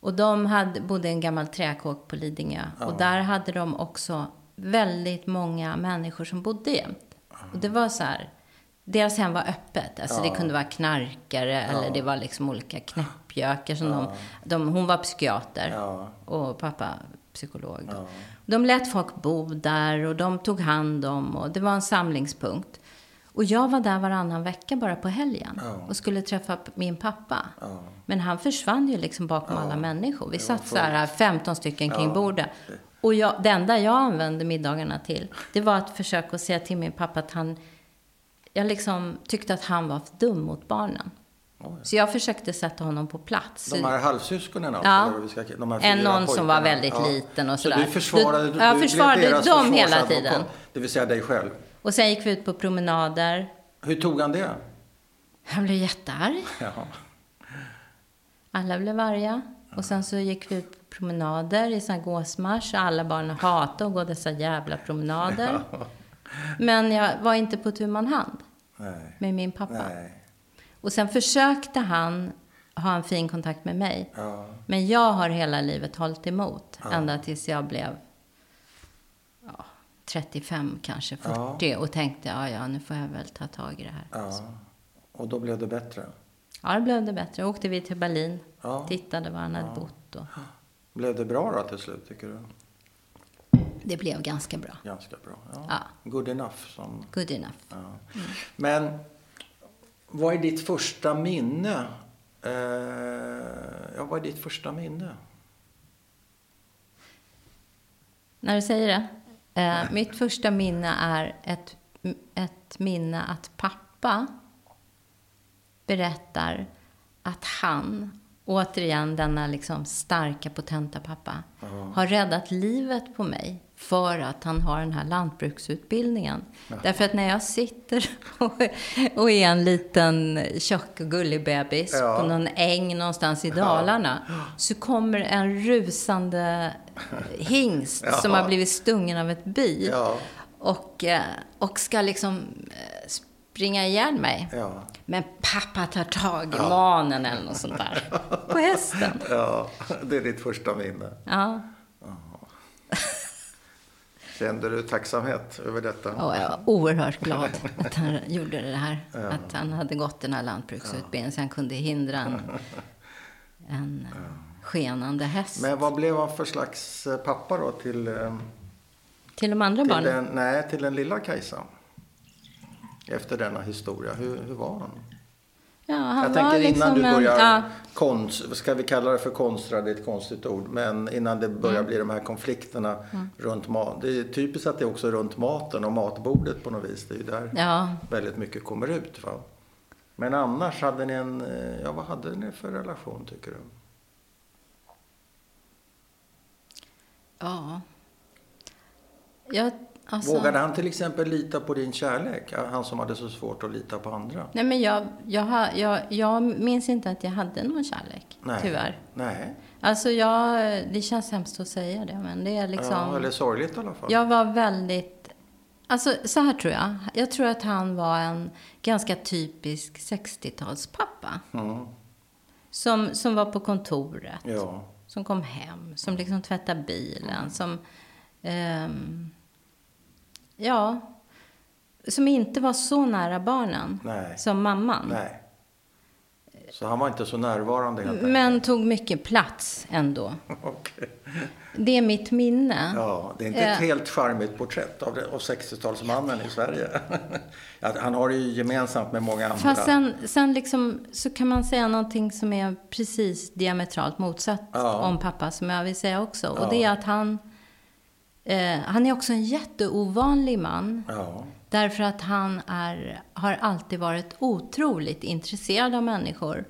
Och de hade, bodde i en gammal träkåk på Lidingö. Ja. Och där hade de också väldigt många människor som bodde jämt. Och det var så här, deras hem var öppet. Alltså det kunde vara knarkare eller det var liksom olika knäppjökar som de, de, hon var psykiater Ja. och pappa psykolog. De lät folk bo där och de tog hand om och det var en samlingspunkt. Och jag var där varannan vecka bara på helgen och skulle träffa min pappa. Men han försvann ju liksom bakom alla människor. Vi satt så här 15 stycken kring bordet. Och jag, det enda jag använde middagarna till, det var att försöka säga till min pappa att han, jag liksom tyckte att han var för dum mot barnen. Så jag försökte sätta honom på plats. De här halvsyskonen alltså? Ja. eller vad vi ska, de här En någon som var pojkarna. väldigt liten och Så sådär. du försvarade, Du- du, jag försvarade dem hela tiden. Det vill säga dig själv. Och sen gick vi ut på promenader. Hur tog han det? Han blev jättearg. Jaha. Alla blev arga. Och sen så gick vi ut på promenader i sån gåsmarsch. Alla barnen hatade att gå dessa jävla promenader. Men jag var inte på tu hand Nej. med min pappa. Nej. Och sen försökte han ha en fin kontakt med mig. Ja. Men jag har hela livet hållit emot. Ända tills jag blev ja, 35, kanske 40. Och tänkte, ja, ja, nu får jag väl ta tag i det här. ja. Och då blev det bättre? Ja, det blev det bättre. Åkte vi till Berlin. Ja. Tittade var han hade bott. Och Blev det bra då till slut, tycker du? det blev ganska bra. Ganska bra. Ja. Ja. Good enough. Som, Good enough. ja. Men vad är ditt första minne? Eh, ja, vad är ditt första minne? När du säger det. Eh, mitt första minne är ett, ett minne att pappa berättar att han, återigen denna liksom starka, potenta pappa, har räddat livet på mig för att han har den här lantbruksutbildningen. Därför att när jag sitter och, och är en liten tjock och gullig bebis Ja. på någon äng någonstans i Dalarna så kommer en rusande hingst som har blivit stungen av ett bi Ja. och, eh, och ska liksom eh, springa ihjäl mig. Ja. Men pappa tar tag i manen eller något sånt där. På hästen. ja, det är ditt första minne. Ja. Kände du tacksamhet över detta? Och jag var oerhört glad att han gjorde det här. Att han hade gått den här lantbruksutbildningen så han kunde hindra en, en eh, skenande häst. Men vad blev han för slags eh, pappa då till, eh, Till de andra till, barnen. den, nej, till den lilla Kajsa? Efter denna historia. Hur, hur var han? Ja, Jag tänker innan liksom du en- börjar, ja, konst, ska vi kalla det för konstra, det är ett konstigt ord, men innan det börjar Mm. bli de här konflikterna runt mat. Det är typiskt att det är också runt maten och matbordet på något vis. Det är ju där ja, väldigt mycket kommer ut. Va? Men annars hade ni en, eh, ja vad hade ni för relation tycker du? ja. Jag, alltså, Vågade han till exempel lita på din kärlek? Han som hade så svårt att lita på andra? Nej, men jag, jag, jag, jag minns inte att jag hade någon kärlek, Nej. tyvärr. Nej, Alltså jag, det känns hemskt att säga det, men det är liksom... ja, eller sorgligt i alla fall. Jag var väldigt... Alltså så här tror jag. Jag tror att han var en ganska typisk 60-talspappa. Mm. Som, som var på kontoret. Ja, Som kom hem. Som liksom tvättade bilen. Som... ehm, ja. Som inte var så nära barnen. Nej. Som mamman. nej. Så han var inte så närvarande helt enkelt? Men tog mycket plats ändå. Okej. Det är mitt minne. Ja, det är inte ett Eh. helt charmigt porträtt av, det- av 60-talsmannen i Sverige. Han har det ju gemensamt med många andra. Fast sen, sen liksom, så kan man säga någonting som är precis diametralt motsatt Ja. om pappa, som jag vill säga också. Ja. Och det är att han, eh, han är också en jätteovanlig man. Ja, Därför att han är, har alltid varit otroligt intresserad av människor.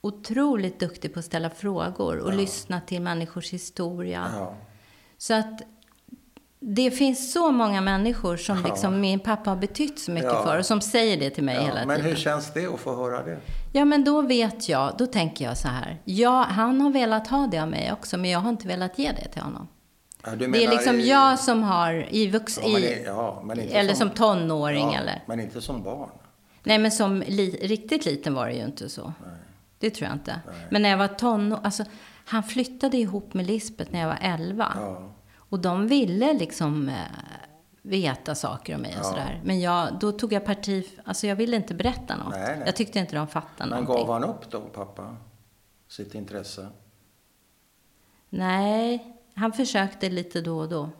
Otroligt duktig på att ställa frågor och lyssna till människors historia. ja. Så att det finns så många människor som liksom min pappa har betytt så mycket Ja. för och som säger det till mig ja. hela Men tiden. hur känns det att få höra det? Ja, men då vet jag, då tänker jag så här. Ja, han har velat ha det av mig också, men jag har inte velat ge det till honom. Ja, du Det är menar liksom jag som har i vux... Ja, men, i, ja, men eller som tonåring ja, eller... Men inte som barn. Nej, men som li, riktigt liten var det ju inte så. Det tror jag inte. Men när jag var tonåring, alltså han flyttade ihop med Lisbeth när jag var 11. Ja. Och de ville liksom eh, veta saker om mig och sådär. Men jag, då tog jag parti, alltså jag ville inte berätta något. Nej, nej. Jag tyckte inte de fattade Men någonting. gav han upp då, pappa? Sitt intresse? Nej, han försökte lite då och då.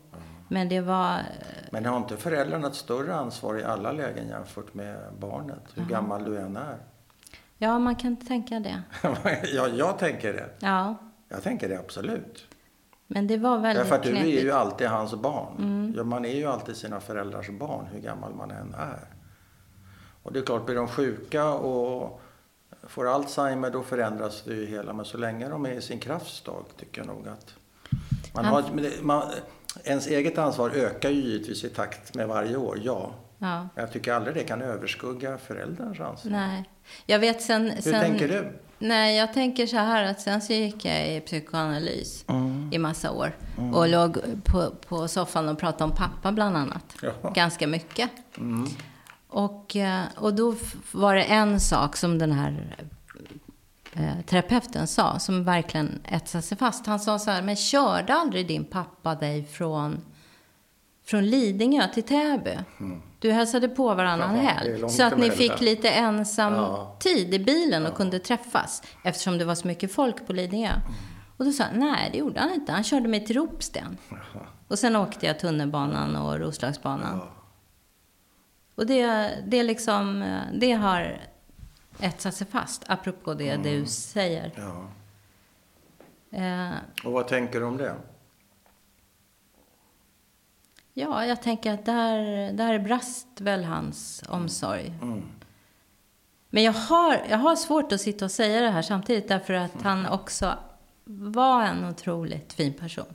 Men det var, Men har inte föräldrarna ett större ansvar i alla lägen jämfört med barnet? Hur gammal du än är? ja man kan tänka det. ja, jag tänker det. Ja, Jag tänker det absolut. men det var väldigt Därför att du är knepigt. ju alltid hans barn. Mm. Ja, man är ju alltid sina föräldrars barn, hur gammal man än är. Och det är klart, blir de sjuka och får Alzheimer, då förändras det ju hela. Men så länge de är i sin kraftsdag tycker jag nog att... Man har, man, ens eget ansvar ökar ju givetvis i takt med varje år, ja. Ja, jag tycker aldrig det kan överskugga föräldrarns ansvar. nej. Jag vet sen... Hur sen tänker du? Nej, jag tänker så här att sen så gick jag i psykoanalys Mm. i massa år. Och låg på, på soffan och pratade om pappa bland annat. Ja. Ganska mycket. Mm. Och, eh, och då var det en sak som den här eh, terapeuten sa, som verkligen etsade sig fast. Han sa så här, men körde aldrig din pappa dig från, från Lidingö till Täby? Du hälsade på varannan Mm. Ja, helg. Så att ni fick lite ensam Ja. tid i bilen och kunde träffas. Eftersom det var så mycket folk på Lidingö. Mm. Och då sa han, nej det gjorde han inte. Han körde mig till Ropsten. Och sen åkte jag tunnelbanan och Roslagsbanan. Ja. Och det, det, liksom, det har etsat sig fast, apropå det Mm. du säger. Ja. Eh, Och vad tänker du om det? ja, jag tänker att där, där brast väl hans omsorg. Mm. Men jag har, jag har svårt att sitta och säga det här samtidigt därför att han också var en otroligt fin person.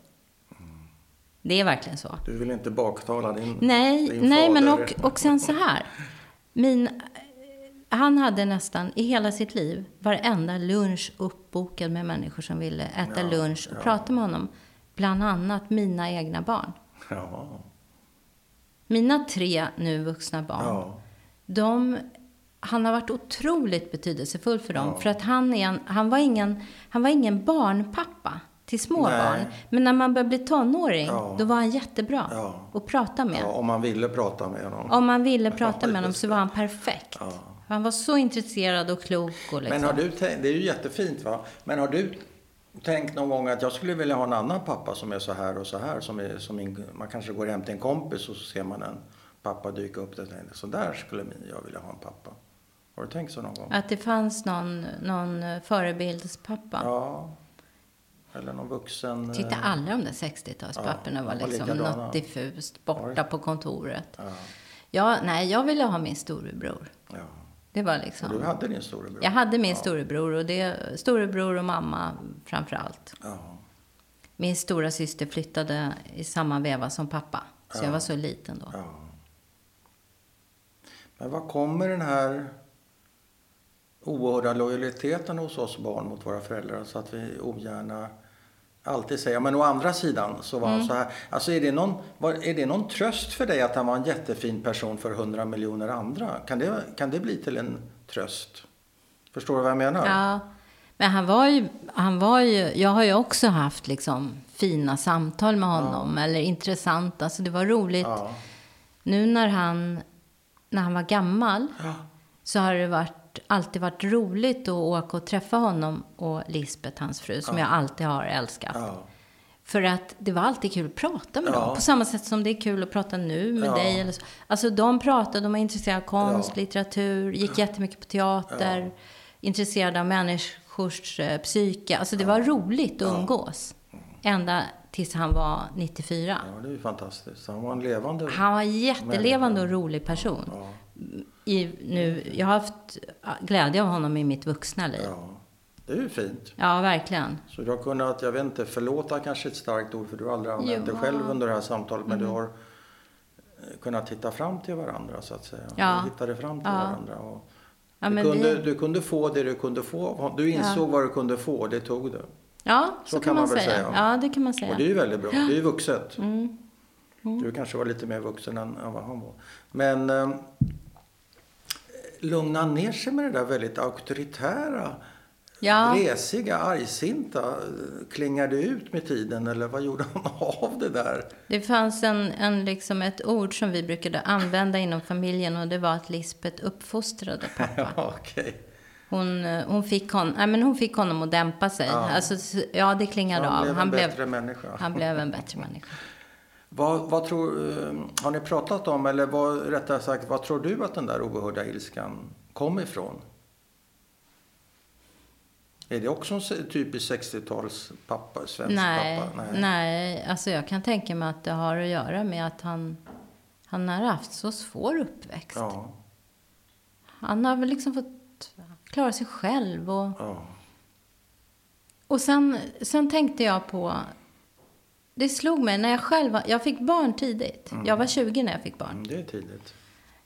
Det är verkligen så. Du vill inte baktala din, Nej, din nej men och, och sen så här. Min, han hade nästan i hela sitt liv varenda lunch uppbokad med människor som ville äta Ja, lunch och ja. prata med honom. Bland annat mina egna barn. Ja. Mina tre nu vuxna barn. De, han har varit otroligt betydelsefull för dem. För att han, är en, han, var ingen, han var ingen barnpappa till små Nej. barn. Men när man började bli tonåring, Ja. då var han jättebra Ja. att prata med. ja, om man ville prata med honom. Om man ville prata med honom så var han perfekt. Han var så intresserad och klok och liksom. Men har du tänkt, det är ju jättefint va, men har du tänkt någon gång att jag skulle vilja ha en annan pappa som är så här och så här? Som är, som min, man kanske går hem till en kompis och så ser man en pappa dyka upp där så där skulle jag vilja ha en pappa. Har du tänkt så någon gång? Att det fanns någon, någon förebildspappa. Ja. Eller någon vuxen... Titta, eh, alla de där 60-talspapporna Ja, var var liksom likadana. något diffust borta på kontoret. Ja, Ja, nej, jag ville ha min storebror. ja. Det var Och liksom... du hade din storebror? Jag hade min ja. storebror och det, storebror och mamma framför allt. Ja. Min stora syster flyttade i samma veva som pappa. Så jag Ja. var så liten då. ja. Men var kommer den här oerhörda lojaliteten hos oss barn mot våra föräldrar så att vi ogärna alltid säger, men å andra sidan så var han Mm. så här. Alltså är det, någon, var, är det någon tröst för dig att han var en jättefin person för hundra miljoner andra? Kan det, kan det bli till en tröst? Förstår du vad jag menar? Ja, men han var ju, han var ju, jag har ju också haft liksom fina samtal med honom, eller intressanta, så det var roligt. Ja. Nu när han, när han var gammal, Ja. så har det varit, alltid varit roligt att åka och träffa honom och Lisbeth, hans fru, som jag alltid har älskat. Ja. För att det var alltid kul att prata med Ja. dem. På samma sätt som det är kul att prata nu med Ja. dig. Eller så. Alltså de pratade, de var intresserade av konst, Ja. litteratur, gick jättemycket på teater. Intresserade av människors eh, psyke. Alltså det var roligt att umgås. Ända tills han var 94. ja, det är ju fantastiskt. Han var en levande... Han var en jättelevande och rolig person. Ja. I, nu, jag har haft glädje av honom i mitt vuxna liv. Ja. Det är ju fint. Ja, verkligen. Så du har kunnat, jag vet inte, förlåta kanske ett starkt ord för du har aldrig använt det Jo. själv under det här samtalet. Men du har eh, kunnat hitta fram till varandra så att säga. Ja. Du hittade fram till Ja. varandra. Och Ja, du, kunde, vi- du kunde få det du kunde få. Du insåg vad du kunde få och det tog du. Ja, så, Så kan kan man, man väl säga. säga. Ja, det kan man säga. Och det är ju väldigt bra. Det är ju vuxet. Mm. Du kanske var lite mer vuxen än, än vad han var. Men eh, lugna ner sig med det där väldigt auktoritära Ja. Resiga, argsinta, klingar det ut med tiden eller vad gjorde han av det där? Det fanns en, en, liksom ett ord som vi brukade använda inom familjen och det var att Lisbeth uppfostrade pappa. Ja, okej. Hon, eh, hon, fick hon, nej, men hon fick honom att dämpa sig. Ja. Alltså, ja, det klingade Han av. blev en han, blev, människa. han blev en bättre människa. Vad, vad tror, eh, har ni pratat om, eller vad, rättare sagt, vad tror du att den där oerhörda ilskan kom ifrån? Är det också en typisk 60-tals pappa, svensk Nej, pappa? nej. alltså jag kan tänka mig att det har att göra med att han, han har haft så svår uppväxt. Ja, Han har väl liksom fått klara sig själv. Och, ja, och sen, sen tänkte jag på... Det slog mig när jag själv var, Jag fick barn tidigt. Jag var 20 när jag fick barn. mm, det är tidigt.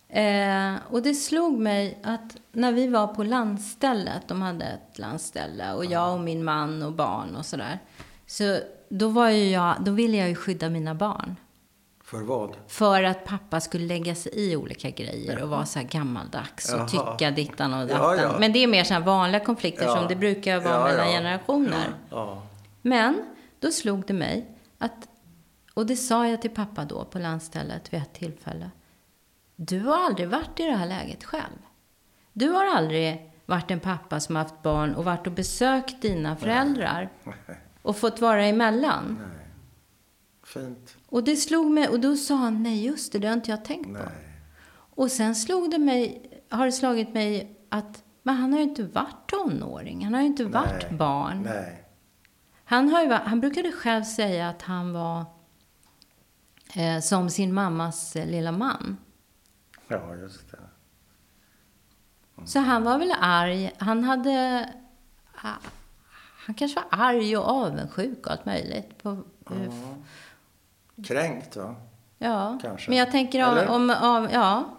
Eh, och det slog mig att när vi var på landstället, de hade ett landställe och jag och min man och barn och sådär. Så då, var ju jag, då ville jag ju skydda mina barn. För vad? För att pappa skulle lägga sig i olika grejer och vara så här gammaldags och Jaha. tycka dittan och Ja, dattan. ja. Men det är mer så här vanliga konflikter Ja. som det brukar vara Ja, mellan ja. generationer. Ja, Men då slog det mig att, och det sa jag till pappa då på landstället vid ett tillfälle. Du har aldrig varit i det här läget själv. Du har aldrig varit en pappa som haft barn och varit och besökt dina föräldrar och fått vara emellan. nej. Fint. Och det slog mig, och då sa han, nej just det, det har inte jag tänkt på. Nej. Och sen slog det mig, har det slagit mig att, men han har ju inte varit tonåring, han har ju inte varit Nej. barn. Nej. Han, har ju, han brukade själv säga att han var eh, som sin mammas eh, lilla man. Ja, just det. Så han var väl arg. Han hade... ah, Han kanske var arg och avundsjuk och allt möjligt. På, eh, Kränkt, va? ja, Kanske. men jag tänker om... Eller? om av, ja,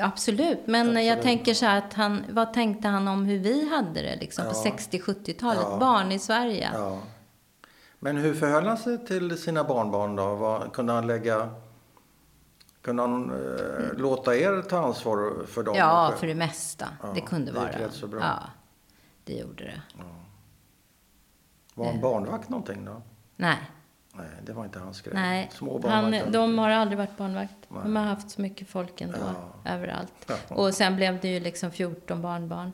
absolut. Men jag Absolut. tänker så här att han... Vad tänkte han om hur vi hade det liksom, på Ja. 60-70-talet? Ja. Barn i Sverige. Ja. Men hur förhöll han sig till sina barnbarn då? Vad, kunde han lägga... Kunde han eh, låta er ta ansvar för dem? Ja, för det mesta. Ja, det kunde det gick vara. rätt så bra. Ja, det gjorde det. Var han barnvakt någonting då? Nej, Nej, det var inte hans grej. nej. Små Han, var de har aldrig varit barnvakt. Nej. De har haft så mycket folk ändå, Ja. överallt. Ja. Och sen blev det ju liksom 14 barnbarn.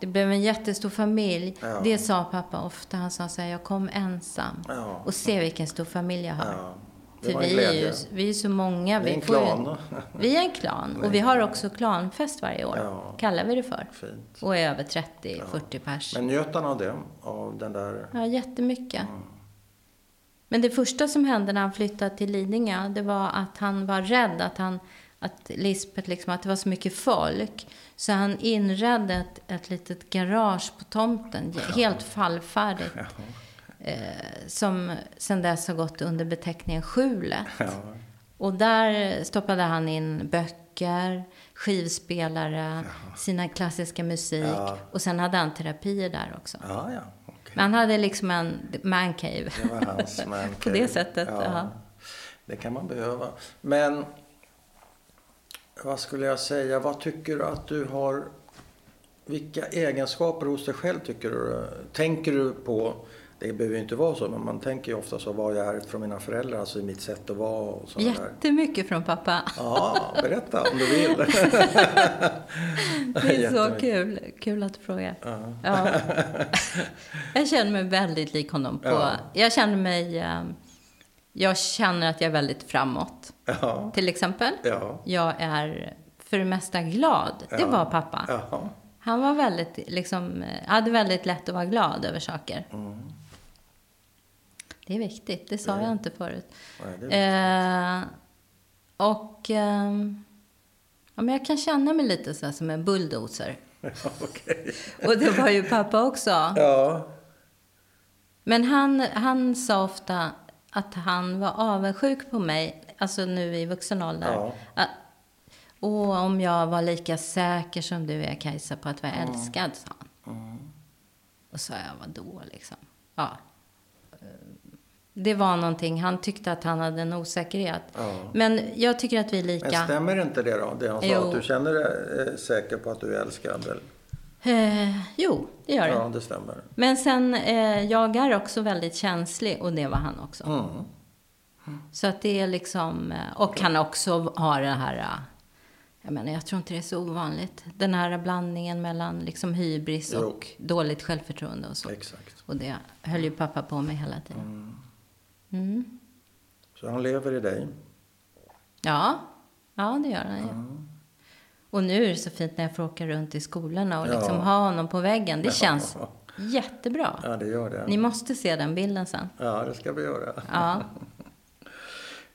Ja. Det blev en jättestor familj. Ja. Det sa pappa ofta. Han sa så här, jag kom ensam. Ja. Och se vilken stor familj jag har. Ja. För vi är, ju, vi är så många. Det är en vi får ju- klan. Vi är en klan. Och vi har också klanfest varje år. Ja. Kallar vi det för. Fint. Och är över 30-40 pers. Men njöt han av det? Av den där... Ja, jättemycket. Men det första som hände när han flyttade till Lidingö, det var att han var rädd att han att Lisbeth liksom, att det var så mycket folk. Så han inredde ett, ett litet garage på tomten, helt fallfärdigt. Eh, som sen dess har gått under beteckningen Skjulet. Ja. Och där stoppade han in böcker, skivspelare, sina klassiska musik. Ja. Och sen hade han terapier där också. Ja, ja. okej. Men han hade liksom en mancave. Det var hans man På det sättet, Ja, ja. Det kan man behöva. Men vad skulle jag säga? Vad tycker du att du har... Vilka egenskaper hos dig själv tycker du, tänker du på? Det behöver ju inte vara så, men man tänker ju ofta så vad jag ärvt från mina föräldrar, alltså i mitt sätt att vara och sådär. Jättemycket från pappa. Ja, berätta om du vill. Det är så kul. Kul att du frågar. Ja. Ja. Jag känner mig väldigt lik honom. På, Ja. Jag känner mig... eh, Jag känner att jag är väldigt framåt. Ja, Till exempel. ja, Jag är för det mesta glad. Det Ja. var pappa. ja. Han var väldigt, liksom, eh, hade väldigt lätt att vara glad över saker. Mm. Det är viktigt. Det sa jag inte förut. Nej, det Eh, och ehm, ja, men jag kan känna mig lite så här som en bulldozer. Ja, okej. Och det var ju pappa också. Ja, Men han, han sa ofta att han var avundsjuk på mig, alltså nu i vuxen ålder. Ja. Att, och om jag var lika säker som du är Kajsa på att vara älskad, sa han. Och sa jag, vadå liksom? Ja. Eh, Det var någonting, han tyckte att han hade en osäkerhet. Ja. Men jag tycker att vi är men lika. stämmer inte det då? Det han sa, Jo. att du känner dig eh, säker på att du är älskad? Eller? Eh, jo, det gör det. Ja, det stämmer. Men sen, eh, jag är också väldigt känslig och det var han också. Mm. Så att det är liksom, eh, och han också har det här, eh, jag menar jag tror inte det är så ovanligt. Den här blandningen mellan liksom hybris Jo. och dåligt självförtroende och så. Exakt. Och det höll ju pappa på med hela tiden. Mm. Så han lever i dig. Ja, ja det gör han ju. Och nu är det så fint när jag får åka runt i skolorna och Ja. liksom ha honom på väggen. Det Ja. känns jättebra. Ja, det gör det. Ni måste se den bilden sen. Ja, det ska vi göra. Ja.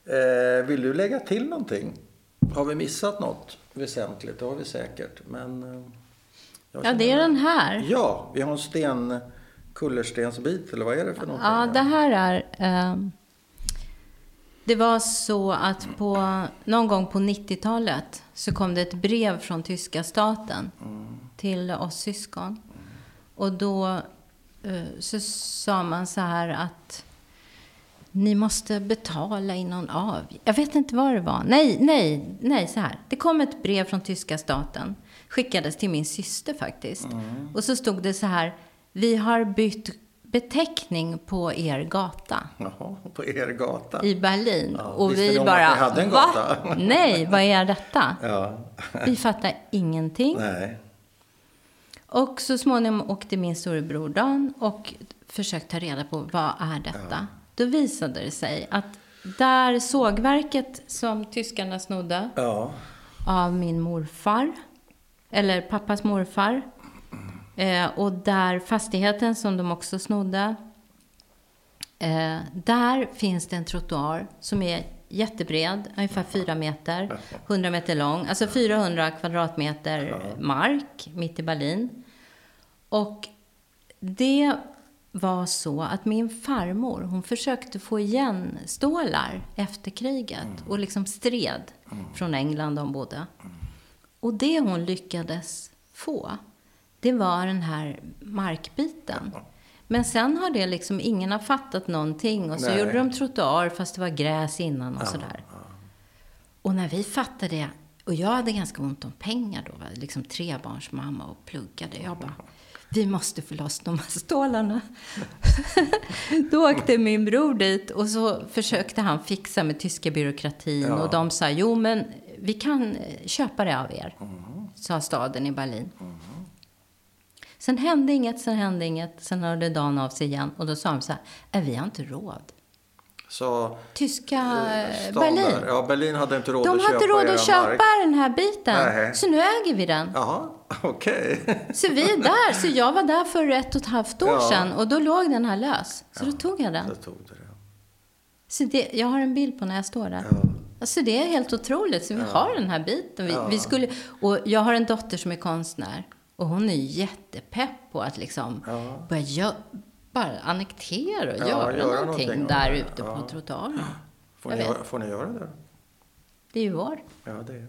Eh, vill du lägga till någonting? Har vi missat något väsentligt? Det har vi säkert. Men, eh, Ja, det är den här. Ja, vi har en sten, kullerstensbit, eller vad är det för någonting? Ja, det här är... ehm, det var så att på, någon gång på 90-talet så kom det ett brev från tyska staten till oss syskon. Och då eh, så sa man så här att ni måste betala in någon av. Jag vet inte vad det var. Nej, nej, nej, så här. Det kom ett brev från tyska staten. Skickades till min syster faktiskt. Och så stod det så här. Vi har bytt beteckning på er gata Jaha, på er gata? i Berlin. Ja, och vi bara, att hade en va? gata?" Nej, vad är detta? Ja, Vi fattar ingenting. nej. Och så småningom åkte min storebror Dan och försökte ta reda på vad är detta. Då visade det sig att där sågverket som tyskarna snodde Ja, av min morfar, eller pappas morfar, eh, och där fastigheten som de också snodde, eh, där finns det en trottoar som är jättebred, ungefär 4 meter, 100 meter lång, alltså 400 kvadratmeter mark mitt i Berlin. Och det var så att min farmor, hon försökte få igen stålar efter kriget och liksom stred från England de bodde. Och det hon lyckades få, det var den här markbiten. Men sen har det liksom, ingen har fattat någonting och så Nej. gjorde de trottoar fast det var gräs innan och sådär. Och när vi fattade det, och jag hade ganska ont om pengar då, va? liksom trebarnsmamma och pluggade. Jag bara, vi måste få loss de här stålarna. då åkte min bror dit och så försökte han fixa med tyska byråkratin. Ja. Och de sa, jo men vi kan eh, köpa det av er, sa staden i Berlin. Sen hände inget, sen hände inget. Sen hörde dagen av sig igen. Och då sa de så här, "Äh, vi har inte råd. så Tyska eh, stan Berlin. Ja, Berlin hade inte råd De att köpa inte råd era att köpa mark. den här biten. Nej. Så nu äger vi den. Jaha, okej. Så vi är där. Så jag var där för ett och ett halvt år Ja. sedan. Och då låg den här lös. Så då tog jag den. Så tog det. Så det, jag har en bild på när jag står där. Ja. Alltså det är helt otroligt. Så vi har den här biten. Vi, Ja. vi skulle, och jag har en dotter som är konstnär. Och hon är jättepepp på att liksom Ja. börja bara annektera och Ja, göra, göra någonting, någonting där ute Ja. på trottoaren. Får, ni, göra- får ni göra det? Det är ju vår. Ja, det är det.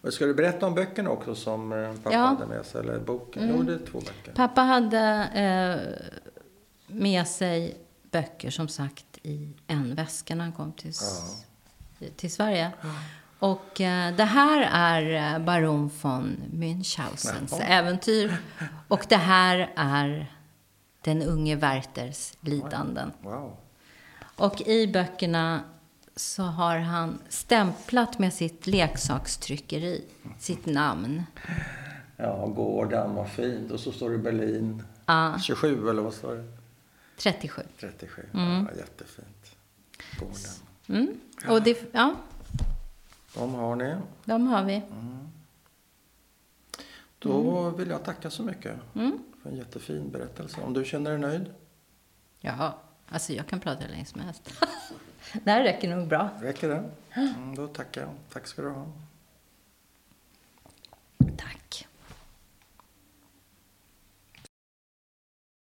Och ska du berätta om böckerna också som eh, pappa Ja. Mm. hade med sig? Eller boken? Jo, det är två böcker. Pappa hade eh, med sig böcker som sagt i en väska när han kom till, s- till Sverige. Och eh, det här är eh, baron von Münchhausens Jaha. äventyr. Och det här är den unge Werthers lidanden. Wow. Och i böckerna så har han stämplat med sitt leksakstryckeri, sitt namn. Ja, gården, vad fint. Och så står det Berlin Ja, 27, eller vad står det? 37. 37. Mm. Ja, jättefint. Gården. Mm. Och det, ja, de har ni. De har vi. Mm. Då mm. vill jag tacka så mycket mm. för en jättefin berättelse. Om du känner dig nöjd? Jaha, alltså jag kan prata hur länge som helst. det här räcker nog bra. Räcker det? Mm, då tackar jag. Tack ska du ha. Tack.